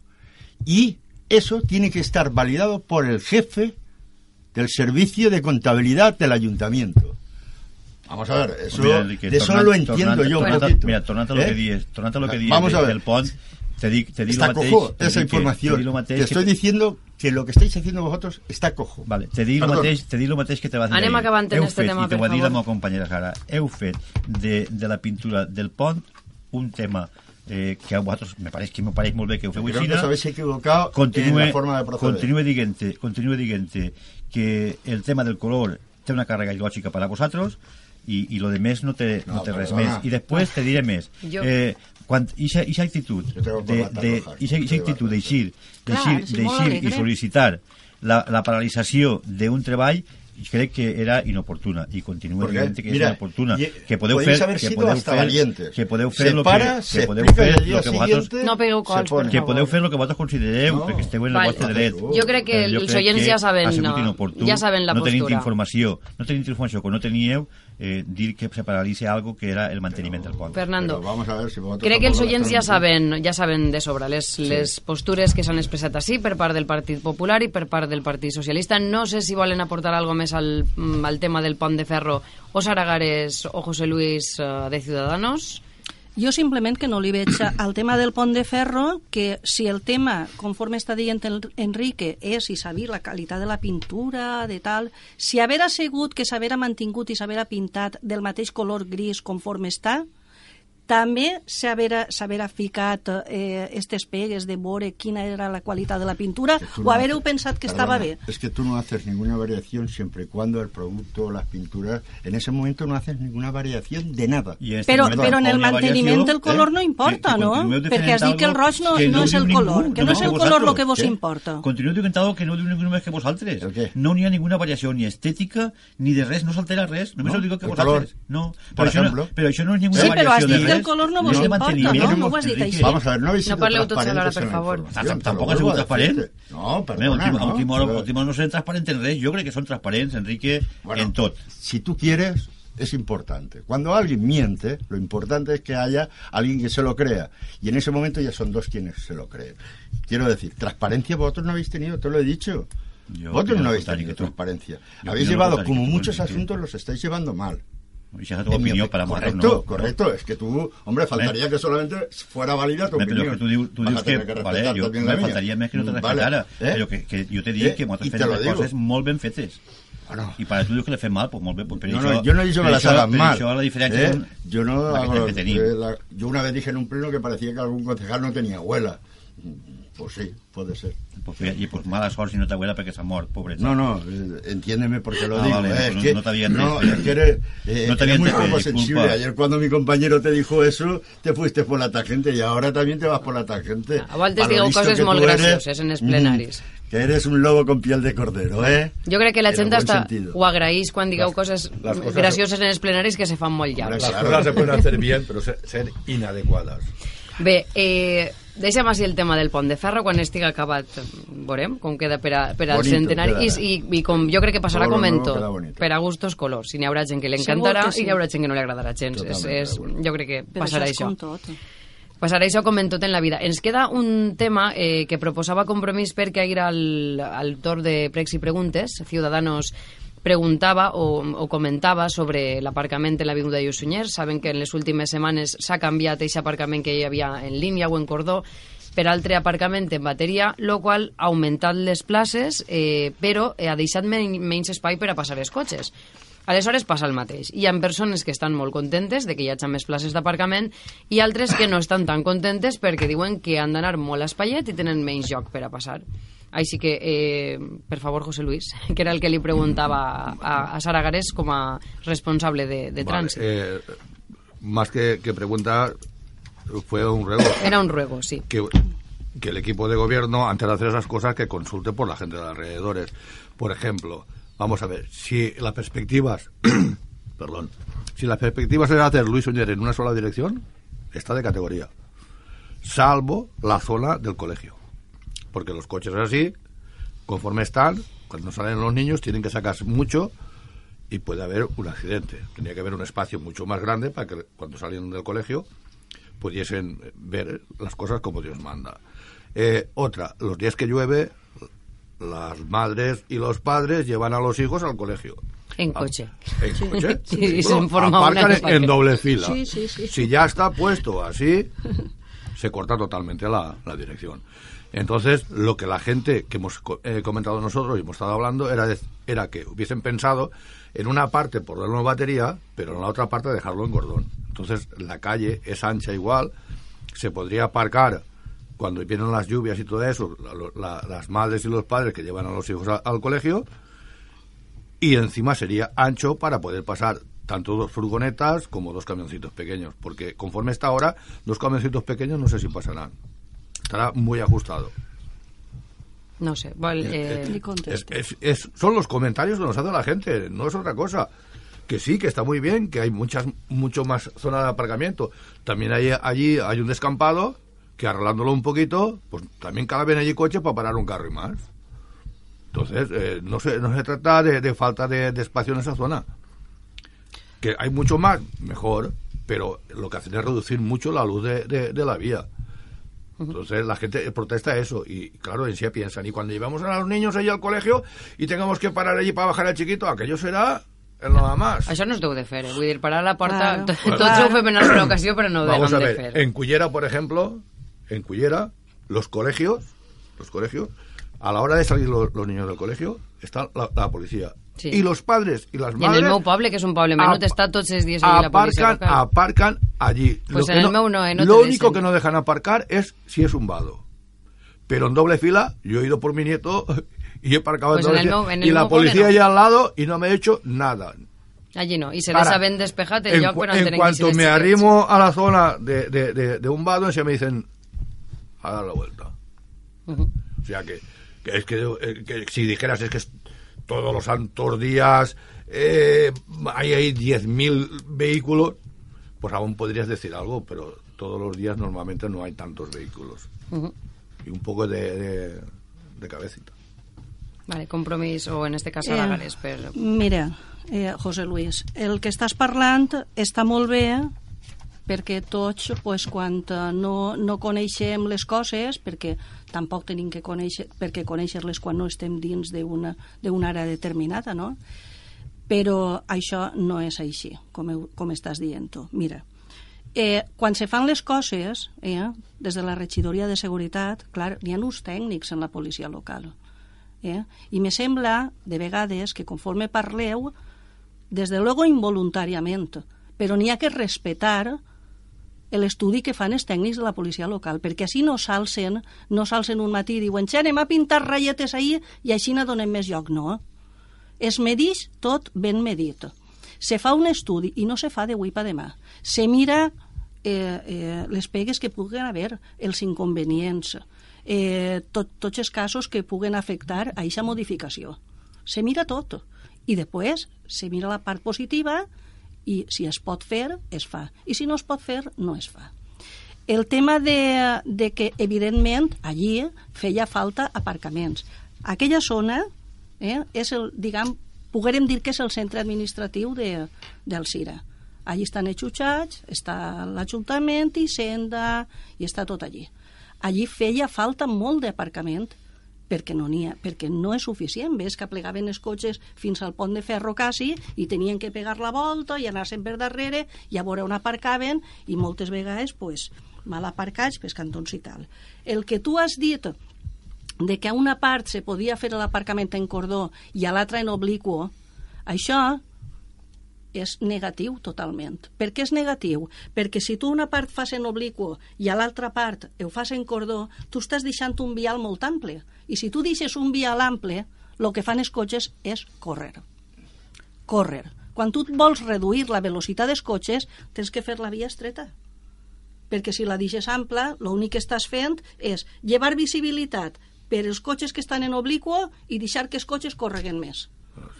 Y eso tiene que estar validado por el jefe del servicio de contabilidad del ayuntamiento. Vamos a ver, eso, Mira, de eso lo entiendo tornant- yo poquito. Mira, tornant a lo ¿Eh? que dies, tornant a lo que dies Vamos de- a ver. del pont, te dic, te dic Está lo mateix, cojo te esa dic que- información. te lo mateix te que estoy diciendo que lo que estáis haciendo vosotros está cojo. Vale, te el Perdó. mateix, te dic el mateix que te va dir Anem acabant en este fet, tema, i te ho va dir la meva heu fet de, de la pintura del pont un tema eh, que a vosaltres me pareix que me pareix molt bé que ho feu Creo que os habéis equivocado continue, en la forma de proceder. continue dient continue dient que el tema del color té una càrrega ideològica per a vosaltres i, i lo de més no té, no, No, té res més. I després te diré més. Jo- Eh, quan ixa, ixa actitud de, de, ixa, ixa actitud d'eixir d'eixir i sol·licitar la, la paralització d'un treball crec que era inoportuna i continuo Porque, dient que és mira, inoportuna y- que podeu fer haber que sido podeu hasta fer, valientes. que podeu fer se lo para, que, se que podeu y fer lo que vosaltres No pegueu cols, pone. que podeu fer el que vosaltres considereu, No. perquè esteu en Vale. el vostre dret. Jo crec que els oients ja saben, no, ja saben la no tenint postura. informació, no tenint informació que no teníeu, eh, dir que se paralitza algo que era el manteniment del pont. Fernando, Pero vamos a ver si vosotros crec que els oients ja gastáis saben, ja saben de sobre les, les postures que s'han expressat així per part del Partit Popular i per part del Partit Socialista. No sé si volen aportar algo més al, mm, al tema del pont de ferro o Saragares o José Luis eh, de Ciudadanos. Jo simplement que no li veig al tema del pont de ferro que si el tema, conforme està dient el Enrique, és i saber la qualitat de la pintura, de tal, si haver assegut que s'haver mantingut i s'haver pintat del mateix color gris conforme està, també s'haver ficat eh, estes pegues de veure quina era la qualitat de la pintura o no haver-ho pensat que perdona, estava bé. Es que tú no haces ninguna variación siempre y cuando el producto, las pinturas, en ese momento no haces ninguna variación de nada. Este Però, moment però en el manteniment variació, del color eh? no importa, Que- que no? Perquè has dit que el roig no, que no és el ningú, color, que no només és el que color el vosaltres, que vos eh? importa. Continueu dient que no diu ningú més que vosaltres. No n'hi ha ninguna variació ni estètica ni de res, no s'altera res. Només No, ho dic que vosaltres. color. No, Por però això, no, però això no és ninguna Sí, variació de dit que el color no vos de importa, no? No dit Enrique. així. Vamos a ver, no habéis No sido parleu tots alhora, transparentes per en la favor. tampoc ha sigut transparent. No, perdona, no. últim, Pero- últim no serem transparents en res. Jo crec que són transparents, Enrique, Bueno, en tot. Si tú quieres, es importante. Cuando alguien miente, lo importante es que haya alguien que se lo crea. Y en ese momento ya son dos quienes se lo creen. Quiero decir, transparencia vosotros no habéis tenido, te lo he dicho. Yo vosotros no habéis tenido transparencia. Habéis llevado, como muchos asuntos, los estáis llevando mal. I si és la teva En mi opinió, opi- per amor de correcto, no. correcto. Es que tú, hombre, faltaría que solamente fuera válida tu Hombre, pero opinión. que tú, diu- tú dius a que, respetar vale, jo, también me la faltaria més que no te Vale, respetara, ¿eh? però que, que jo te dic ¿Eh? que Y te lo les coses molt ben fetes. Bueno. Y para tú dius que le fem mal, pues molt bé. Pues per No, això, no, yo no he dicho per que això- hagan per mal. això la diferència ¿eh? Yo no la que hago- que tenim. eh, la- yo una vez dije en un pleno que parecía que algún concejal no tenía abuela. Pues sí, puede ser. Pues, I pues mala sort si no t'abuela perquè s'ha mort, pobret. No, no, eh, entiéndeme porque lo Ah, digo. vale, eh, pues es que, no te había no, es que eres, eh, No te eres muy entendido, poco sensible. Ayer cuando mi compañero te dijo eso, te fuiste por la tangente y ahora también te vas por la tangente. A voltes digo coses molt gracioses en els plenaris. mm, que eres un lobo con piel de cordero, ¿eh? Jo crec que la gent sentido. ho agraeix quan digueu coses les coses- gracioses en els plenaris que se fan molt llargs. Las cosas se pueden hacer bien, pero ser, ser inadecuadas. Bé, eh, deixa'm així el tema del pont de ferro quan estigui acabat veurem com queda per, a, per al Bonito centenari quedarà. I, i, i com jo crec que passarà com en tot queda per a gustos colors, i n'hi haurà gent que li encantarà que sí. i hi haurà gent que no li agradarà gens és, Totalment és, jo crec que Però passarà això això com tot. Passarà això com en tot en la vida. Ens queda un tema eh, que proposava Compromís perquè ahir al, al torn de pregs i preguntes, Ciudadanos preguntava o, o comentava sobre l'aparcament en l'Avinguda de Lluçonyer. Saben que en les últimes setmanes s'ha canviat aquest aparcament que hi havia en línia o en cordó per altre aparcament en bateria, lo qual ha augmentat les places, eh, però eh, ha deixat men menys espai per a passar els cotxes. Aleshores passa el mateix. Hi ha persones que estan molt contentes de que hi hagi més places d'aparcament i altres que no estan tan contentes perquè diuen que han d'anar molt espaiet i tenen menys lloc per a passar. Així que, eh, per favor, José Luis, que era el que li preguntava a, a Sara Garés com a responsable de, de Vale, trànsit. eh, más que, que pregunta, fue un ruego Era un ruego, sí. que, que el equipo de gobierno, antes de hacer esas cosas, que consulte por la gente de alrededores. Por ejemplo, vamos a ver, si las perspectivas, perdón, si las perspectivas era hacer Luis Oñer en una sola dirección, está de categoría. Salvo la zona del colegio. Porque los coches así, conforme están, cuando salen los niños, tienen que sacarse mucho y puede haber un accidente. Tenía que haber un espacio mucho más grande para que cuando salieron del colegio pudiesen ver las cosas como Dios manda. Eh, otra, los días que llueve, las madres y los padres llevan a los hijos al colegio. En Ah, coche. En coche. Sí, Bueno, se una aparcan en- doble fila. Sí, sí, sí. Si ya está puesto así, se corta totalmente la, la dirección. Entonces, lo que la gente que hemos eh, comentado nosotros y hemos estado hablando era, de- era que hubiesen pensado en una parte por darle una batería, pero en la otra parte dejarlo en cordón. Entonces, la calle es ancha igual, se podría aparcar cuando vienen las lluvias y todo eso, la- la- las madres y los padres que llevan a los hijos al colegio, y encima sería ancho para poder pasar tanto dos furgonetas como dos camioncitos pequeños, porque conforme está ahora, dos camioncitos pequeños no sé si pasarán. Estará muy ajustado. No sé. Vol, eh, Li Es, es- es- son los comentarios que nos hace la gente, no es otra cosa. Que sí, que está muy bien, que hay muchas mucho más zona de aparcamiento. También hay, allí hay un descampado que arreglándolo un poquito, pues también caben allí coches para parar un carro y más. Entonces, eh, no, se, no se trata de, de falta de, de espacio en esa zona. Que hay mucho más, mejor, pero lo que hacen es reducir mucho la luz de, de- de la vía. Entonces la gente protesta eso y claro, en sí piensan, y cuando llevamos a los niños allí al colegio y tengamos que parar allí para bajar al chiquito, aquello será el nada más. això no es deu de fer, eh? Vull dir, parar a la porta... Claro. Tot, Claro. tots ho fem en alguna ocasió, però no ho Vamos a hem de ver, fer. en Cullera, por ejemplo, en Cullera, los colegios, los colegios, a la hora de salir los, los niños del colegio, está la, la policía. Sí. Y los padres y las I en el meu poble, que és un poble menut, està tots els dies allí la policia aparcan, aparcan allí. Pues que en el meu no, eh, no lo único que no dejan aparcar es si es un vado. Pero en doble fila, yo he ido por mi nieto y he aparcado Pues en en doble el fila, meu- en el y la policía no. al lado y no me ha hecho nada. Allí no, i se Ara, deixa ben despejat el en, lloc en cuanto me arrimo a la zona de, de, de, de un vado, se me dicen a dar la vuelta. O sea que, que es que, eh, que si dijeras es que es todos los santos días eh, hay ahí 10.000 vehículos, pues aún podrías decir algo, pero todos los días normalmente no hay tantos vehículos. Y un poco de, de, de cabecita. Vale, compromís, o en este cas Eh, Aragares, per... Mira, eh, José Luis, el que estàs parlant està molt bé perquè tots, pues, quan no, no coneixem les coses, perquè tampoc tenim que conèixer, perquè conèixer-les quan no estem dins d'una àrea determinada, no? Però això no és així, com, heu- com estàs dient tu. Mira, eh, quan se fan les coses, eh, des de la regidoria de seguretat, clar, n'hi ha uns tècnics en la policia local Eh? I me sembla, de vegades, que conforme parleu, des de luego involuntàriament, però n'hi ha que respetar l'estudi que fan els tècnics de la policia local, perquè així no s'alcen, no s'alcen un matí i diuen, anem a pintar ratlletes ahir i així no donem més lloc. No. Es medix tot ben medit. Se fa un estudi i no se fa d'avui per demà. Se mira eh, eh, les pegues que puguen haver, els inconvenients, eh, tot, tots els casos que puguen afectar a aquesta modificació. Se mira tot. I després se mira la part positiva i si es pot fer, es fa. I si no es pot fer, no es fa. El tema de, de que, evidentment, allí feia falta aparcaments. Aquella zona eh, és el, diguem, poguérem dir que és el centre administratiu de, del Cira. Allí estan exutjats, està l'Ajuntament i Senda, i està tot allí. Allí feia falta molt d'aparcament perquè no, ha, perquè no és suficient. Ves que plegaven els cotxes fins al pont de ferro quasi i tenien que pegar la volta i anar sempre darrere i a veure on aparcaven i moltes vegades pues, mal aparcats pels cantons i tal. El que tu has dit de que a una part se podia fer l'aparcament en cordó i a l'altra en obliquo, això és negatiu totalment. Per què és negatiu? Perquè si tu una part fas en obliquo i a l'altra part ho fas en cordó, tu estàs deixant un vial molt ample. I si tu deixes un vial ample, el que fan els cotxes és córrer. Córrer. Quan tu vols reduir la velocitat dels cotxes, tens que fer la via estreta. Perquè si la deixes ampla, l'únic que estàs fent és llevar visibilitat per als cotxes que estan en obliquo i deixar que els cotxes correguen més.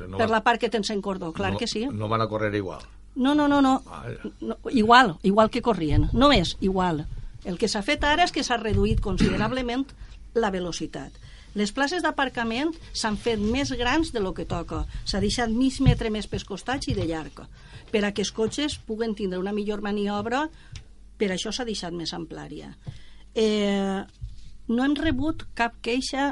No per va- la part que tens en cordó, clar no, que sí. No van a correr igual. No, no, no, no. Vaya. no igual, igual que corrien. No és igual. El que s'ha fet ara és que s'ha reduït considerablement la velocitat. Les places d'aparcament s'han fet més grans de lo que toca. S'ha deixat mig metre més pels costats i de llarg. Per a que els cotxes puguen tindre una millor maniobra, per això s'ha deixat més amplària. Eh, no hem rebut cap queixa,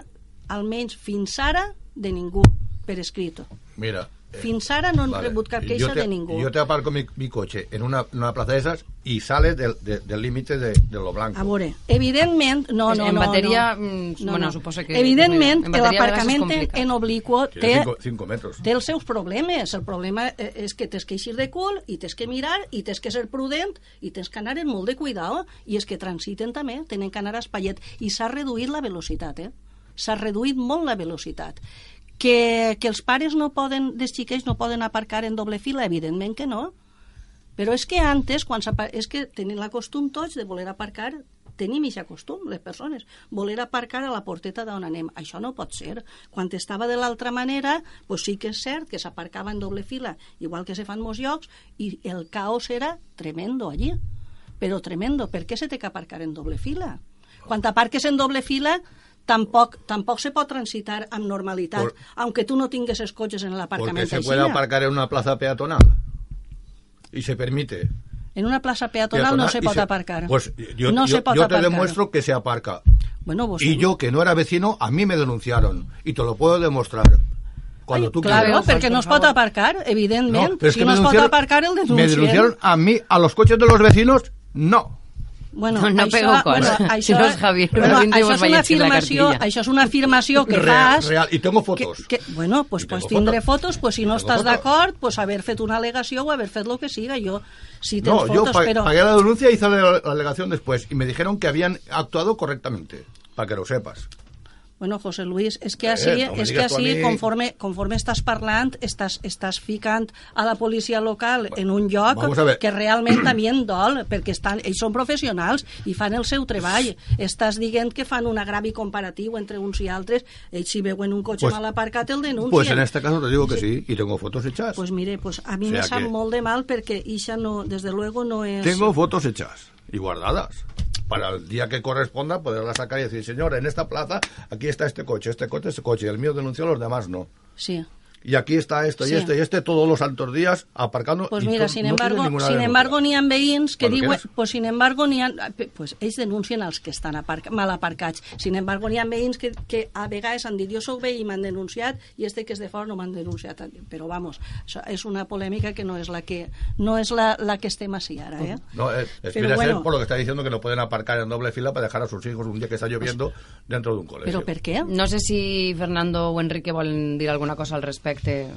almenys fins ara, de ningú, per escrit. Mira. eh, Fins ara no hem rebut cap queixa te, de ningú. Yo te aparco mi, mi coche en una, en una plaza de esas y sales del, de- del límite de, de lo blanco. A veure, evidentment, no, no, en no, matèria, no. mm, no, bueno, no. suposo que- Evidentment, l'aparcament en obliquo té, cinco, cinco metros. té els seus problemes. El problema eh, és que tens que eixir de cul i tens que mirar i tens que ser prudent i tens que anar amb molt de cuidado i és que transiten també, tenen que anar a espaiet i s'ha reduït la velocitat, eh? S'ha reduït molt la velocitat. Que, que els pares no poden, dels xiquets no poden aparcar en doble fila, evidentment que no. Però és que antes, quan és que tenen la costum tots de voler aparcar tenim aquest costum, les persones, voler aparcar a la porteta d'on anem. Això no pot ser. Quan estava de l'altra manera, pues sí que és cert que s'aparcava en doble fila, igual que se fan molts llocs, i el caos era tremendo allí. Però tremendo. Per què se té que aparcar en doble fila? Quan t'aparques en doble fila, tampoc, tampoc se pot transitar amb normalitat, Por- aunque tu no tingues els cotxes en Porque l'aparcament se així. puede aparcar en una plaza peatonal. Y se permite. En una plaça peatonal no se pot aparcar. Pues yo, no yo- se pot yo te aparcar. demuestro que se aparca. Bueno, vos Y yo, que no era vecino, a mí me denunciaron. Y te lo puedo demostrar. Cuando tú Claro, quieras. perquè no es pot aparcar, evidentment. es si no es pot aparcar, el denuncien. Me denunciaron a mí, a los coches de los vecinos, no. Bueno, No, no això, pego con. bueno, Si això, no és Javier, bueno, Martín, això és una afirmació, això és una afirmació que Real, fas... real. Y tengo fotos. Que, que, bueno, pues, I pues tindré fotos. pues si no I estàs d'acord, pues haver fet una al·legació o haver fet lo que siga. Jo, si tens No, yo fotos, pa- però... pagué la denuncia y hice la, la alegación después. Y me dijeron que habían actuado correctamente. Para que lo sepas. Bueno, José Luis, és que Eh, així, no me és que així mi. conforme, conforme estàs parlant, estàs, estàs ficant a la policia local en un lloc que realment també en dol, perquè estan, ells són professionals i fan el seu treball. Estàs dient que fan un agravi comparatiu entre uns i altres, ells si veuen un cotxe Pues- mal aparcat el denuncien. Pues en este caso te digo que sí. Y tengo fotos hechas. Pues mire, pues a mi O sea me sap que- molt de mal perquè Isha no, desde luego no és... Tengo fotos hechas y guardadas. Para el día que corresponda poderlas sacar y decir, señor, en esta plaza aquí está este coche, este coche, este coche. El mío denunció, los demás no. Sí. Y aquí está esto Sí. y este y este todos los santos días aparcando. Pues mira, sin no embargo, sin denuncia. embargo n'hi ha veïns que diuen, pues sin embargo n'hi ha, pues ells denuncien els que estan aparca, mal aparcats. Sin embargo, n'hi ha veïns que, que a vegades han dit jo sóc veí i m'han denunciat i este que és de fora no m'han denunciat. Però vamos, és una polèmica que no és la que no és la, la que estem així ara, eh? No, eh, Pero ser bueno. por lo que está diciendo que no pueden aparcar en doble fila para dejar a sus hijos un día que está lloviendo dentro de un colegio. Però per què? No sé si Fernando o Enrique volen dir alguna cosa al respecte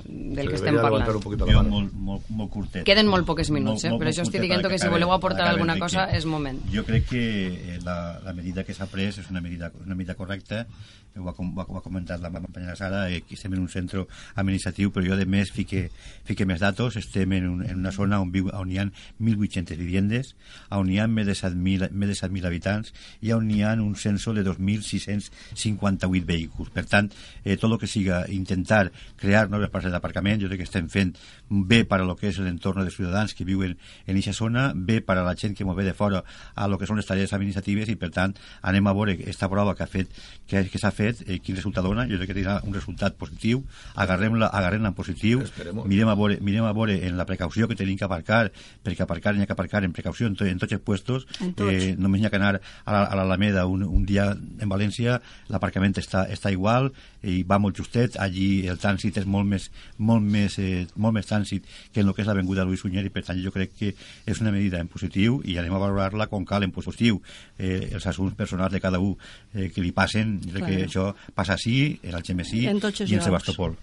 del Se que estem parlant. un poquito la Jo mano. molt, molt, molt curtet. Queden molt pocs minuts, eh? Molt- Per molt això estic curtet dient que si voleu aportar alguna cosa és moment. Jo crec que eh, la, la medida que s'ha pres és una medida, una medida correcta ho ha, ho ha, ho ha comentat la companya Sara eh, que estem en un centre administratiu però jo de més fique, fique més datos. Estem en, un, en una zona on, viu, on hi ha 1.800 viviendes on hi ha més de 7.000 més de 7.000 habitants i on hi ha un censo de 2.658 vehicles. Per tant, eh, tot el que siga intentar crear noves places d'aparcament jo crec que estem fent bé per a lo que és l'entorn de ciutadans que viuen en aquesta zona, bé per a la gent que mos ve de fora a lo que són les tarees administratives i per tant anem a veure aquesta prova que ha fet que, que s'ha fet, eh, quin resultat dona jo crec que tindrà un resultat positiu agarrem-la agarrem en positiu Esperemos. mirem a, veure, mirem a veure en la precaució que tenim que aparcar perquè aparcar n'hi ha que aparcar en precaució en, to, en tots els puestos En tots. eh, només n'hi ha que anar a la- a l'Alameda un, un dia en València l'aparcament està, està igual i va molt justet allí el trànsit és molt més, molt més, eh, molt més trànsit que en el que és l'avinguda Luis Sunyer i per tant jo crec que és una medida en positiu i anem a valorar-la com cal en positiu eh, els assumptes personals de cada un eh, que li passen jo crec que. Això passa així en tots els i en llocs. Sebastopol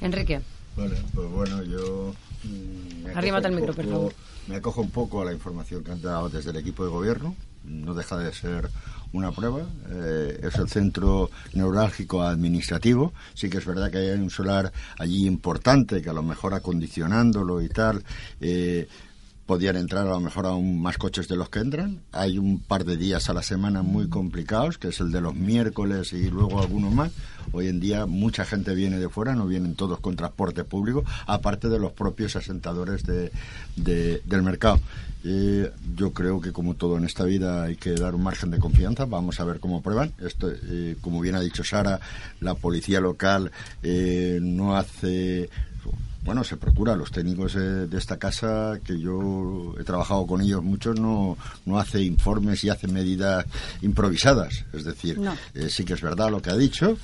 Enrique, Vale, pues bueno, yo... mm, Arrímate al micro, por favor. Me acojo un poco a la información que han dado desde el equipo de gobierno. No deja de ser una prueba. Eh, es el centro neurálgico administrativo. Sí que es verdad que hay un solar allí importante que a lo mejor acondicionándolo y tal... eh, podían entrar a lo mejor aún más coches de los que entran. Hay un par de días a la semana muy complicados, que es el de los miércoles y luego algunos más. Hoy en día mucha gente viene de fuera, no vienen todos con transporte público, aparte de los propios asentadores de, de- del mercado. Eh, yo creo que como todo en esta vida hay que dar un margen de confianza. Vamos a ver cómo prueban. Esto, eh, como bien ha dicho Sara, la policía local eh, no hace bueno, se procura. Los técnicos eh, de esta casa, que yo he trabajado con ellos muchos, no, no hace informes y hace medidas improvisadas. Es decir, No. eh, sí que es verdad lo que ha dicho.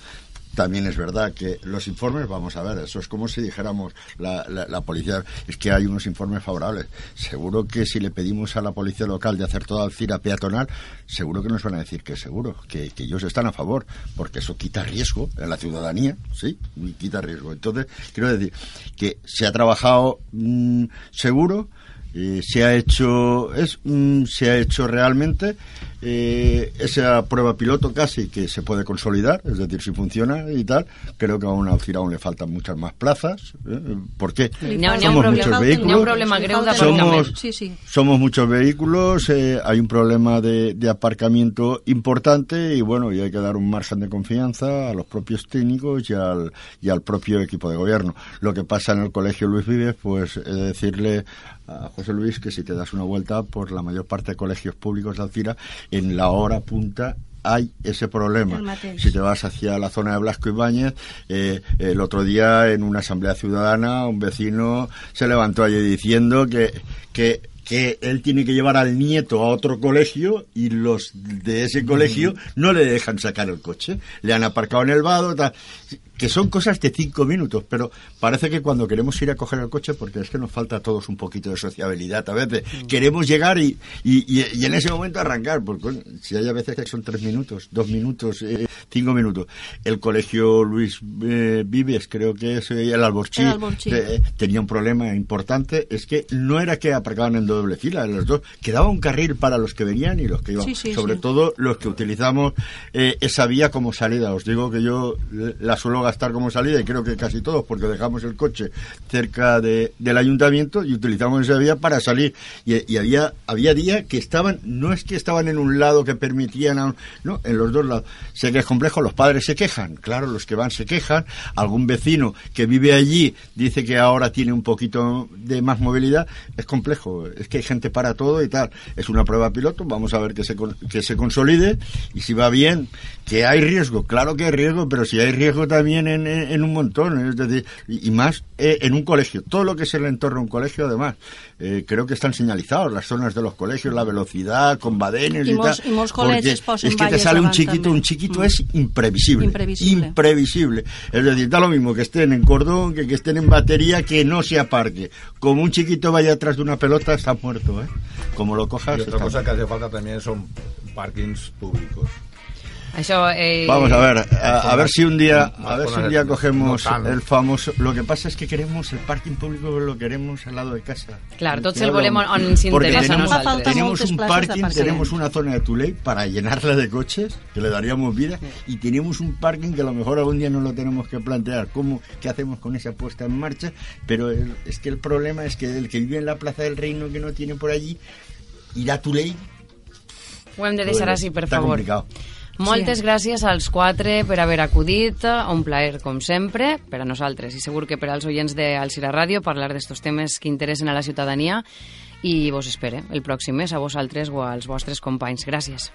También es verdad que los informes, vamos a ver, eso es como si dijéramos la, la, policía, es que hay unos informes favorables. Seguro que si le pedimos a la policía local de hacer toda Alcira peatonal, seguro que nos van a decir que seguro, que, que ellos están a favor, porque eso quita riesgo en la ciudadanía, sí, y quita riesgo. Entonces, quiero decir que se ha trabajado mm, seguro, eh, se ha hecho es mm, se ha hecho realmente eh, esa prueba piloto casi que se puede consolidar es decir si funciona y tal creo que a una Alcira aún le faltan muchas más plazas ¿eh? ¿por qué? Un Somos problema- muchos falten- vehículos. un problema. Somos- Sí, sí. Somos muchos vehículos, eh, hay un problema de, de aparcamiento importante y bueno, y hay que dar un margen de confianza a los propios técnicos y al, y al propio equipo de gobierno. Lo que pasa en el colegio Luis Vives, pues he de decirle a José Luis que si te das una vuelta por la mayor parte de colegios públicos de Alcira, en la hora punta hay ese problema. Si te vas hacia la zona de Blasco Ibáñez, eh, el otro día en una asamblea ciudadana un vecino se levantó allí diciendo que, que, que él tiene que llevar al nieto a otro colegio y los de ese colegio no le dejan sacar el coche. Le han aparcado en el vado, tal. Que son cosas de cinco minutos, pero parece que cuando queremos ir a coger el coche, porque es que nos falta a todos un poquito de sociabilidad a veces, queremos llegar y, y, y- y en ese momento arrancar, porque si hay a veces que son tres minutos, dos minutos, eh, cinco minutos. El colegio Luis eh, Vives, creo que es eh, el Alborchí, El Alborchí. eh, tenía un problema importante, es que no era que aparcaban en doble fila, los dos, quedaba un carril para los que venían y los que iban, Sí, sí, sobre sí. todo los que utilizamos eh, esa vía como salida. Os digo que yo la suelo gastar como salida y creo que casi todos, porque dejamos el coche cerca de, del ayuntamiento y utilizamos esa vía para salir. Y, y había, había días que estaban, no es que estaban en un lado que permitían, a no, en los dos lados. Sé que es complejo, los padres se quejan, claro, los que van se quejan, algún vecino que vive allí dice que ahora tiene un poquito de más movilidad, es complejo, es que hay gente para todo y tal. Es una prueba piloto, vamos a ver que se, que se consolide y si va bien, que hay riesgo, claro que hay riesgo, pero si hay riesgo también en, un montón, es decir, y, y más eh, en un colegio. Todo lo que es el entorno de un colegio, además, eh, creo que están señalizados las zonas de los colegios, la velocidad, con badenes y, tal. i molts porque posen es que te sale un chiquito, un chiquito Mm. es imprevisible. Imprevisible. Imprevisible. Es decir, da lo mismo que estén en cordón, que, que estén en batería, que no se aparque. Como un chiquito vaya atrás de una pelota, está muerto, ¿eh? Como lo cojas, Y otra cosa muerto. que hace falta también son parkings públicos. Eh, Vamos a ver, a, ver si un día, a ver si un día cogemos el famoso. Lo que pasa es que queremos el parking público, lo queremos al lado de casa. Clar, tots el volem on ens Porque interessa a tenemos, nosaltres. tenemos un parking, tenemos una zona de Tuley para llenarla de coches, que le daríamos vida, y tenemos un parking que a lo mejor algún día no lo tenemos que plantear. ¿Cómo, ¿Qué hacemos con esa puesta en marcha? Pero el- es que el problema es que el que vive en la Plaza del Reino, que no tiene por allí, irá a Tuley. Ho hem de deixar així, per favor. complicado. Moltes gràcies als quatre per haver acudit, un plaer com sempre per a nosaltres i segur que per als oients d'Alcira Ràdio parlar d'estos temes que interessen a la ciutadania i vos espere el pròxim mes a vosaltres o als vostres companys. Gràcies.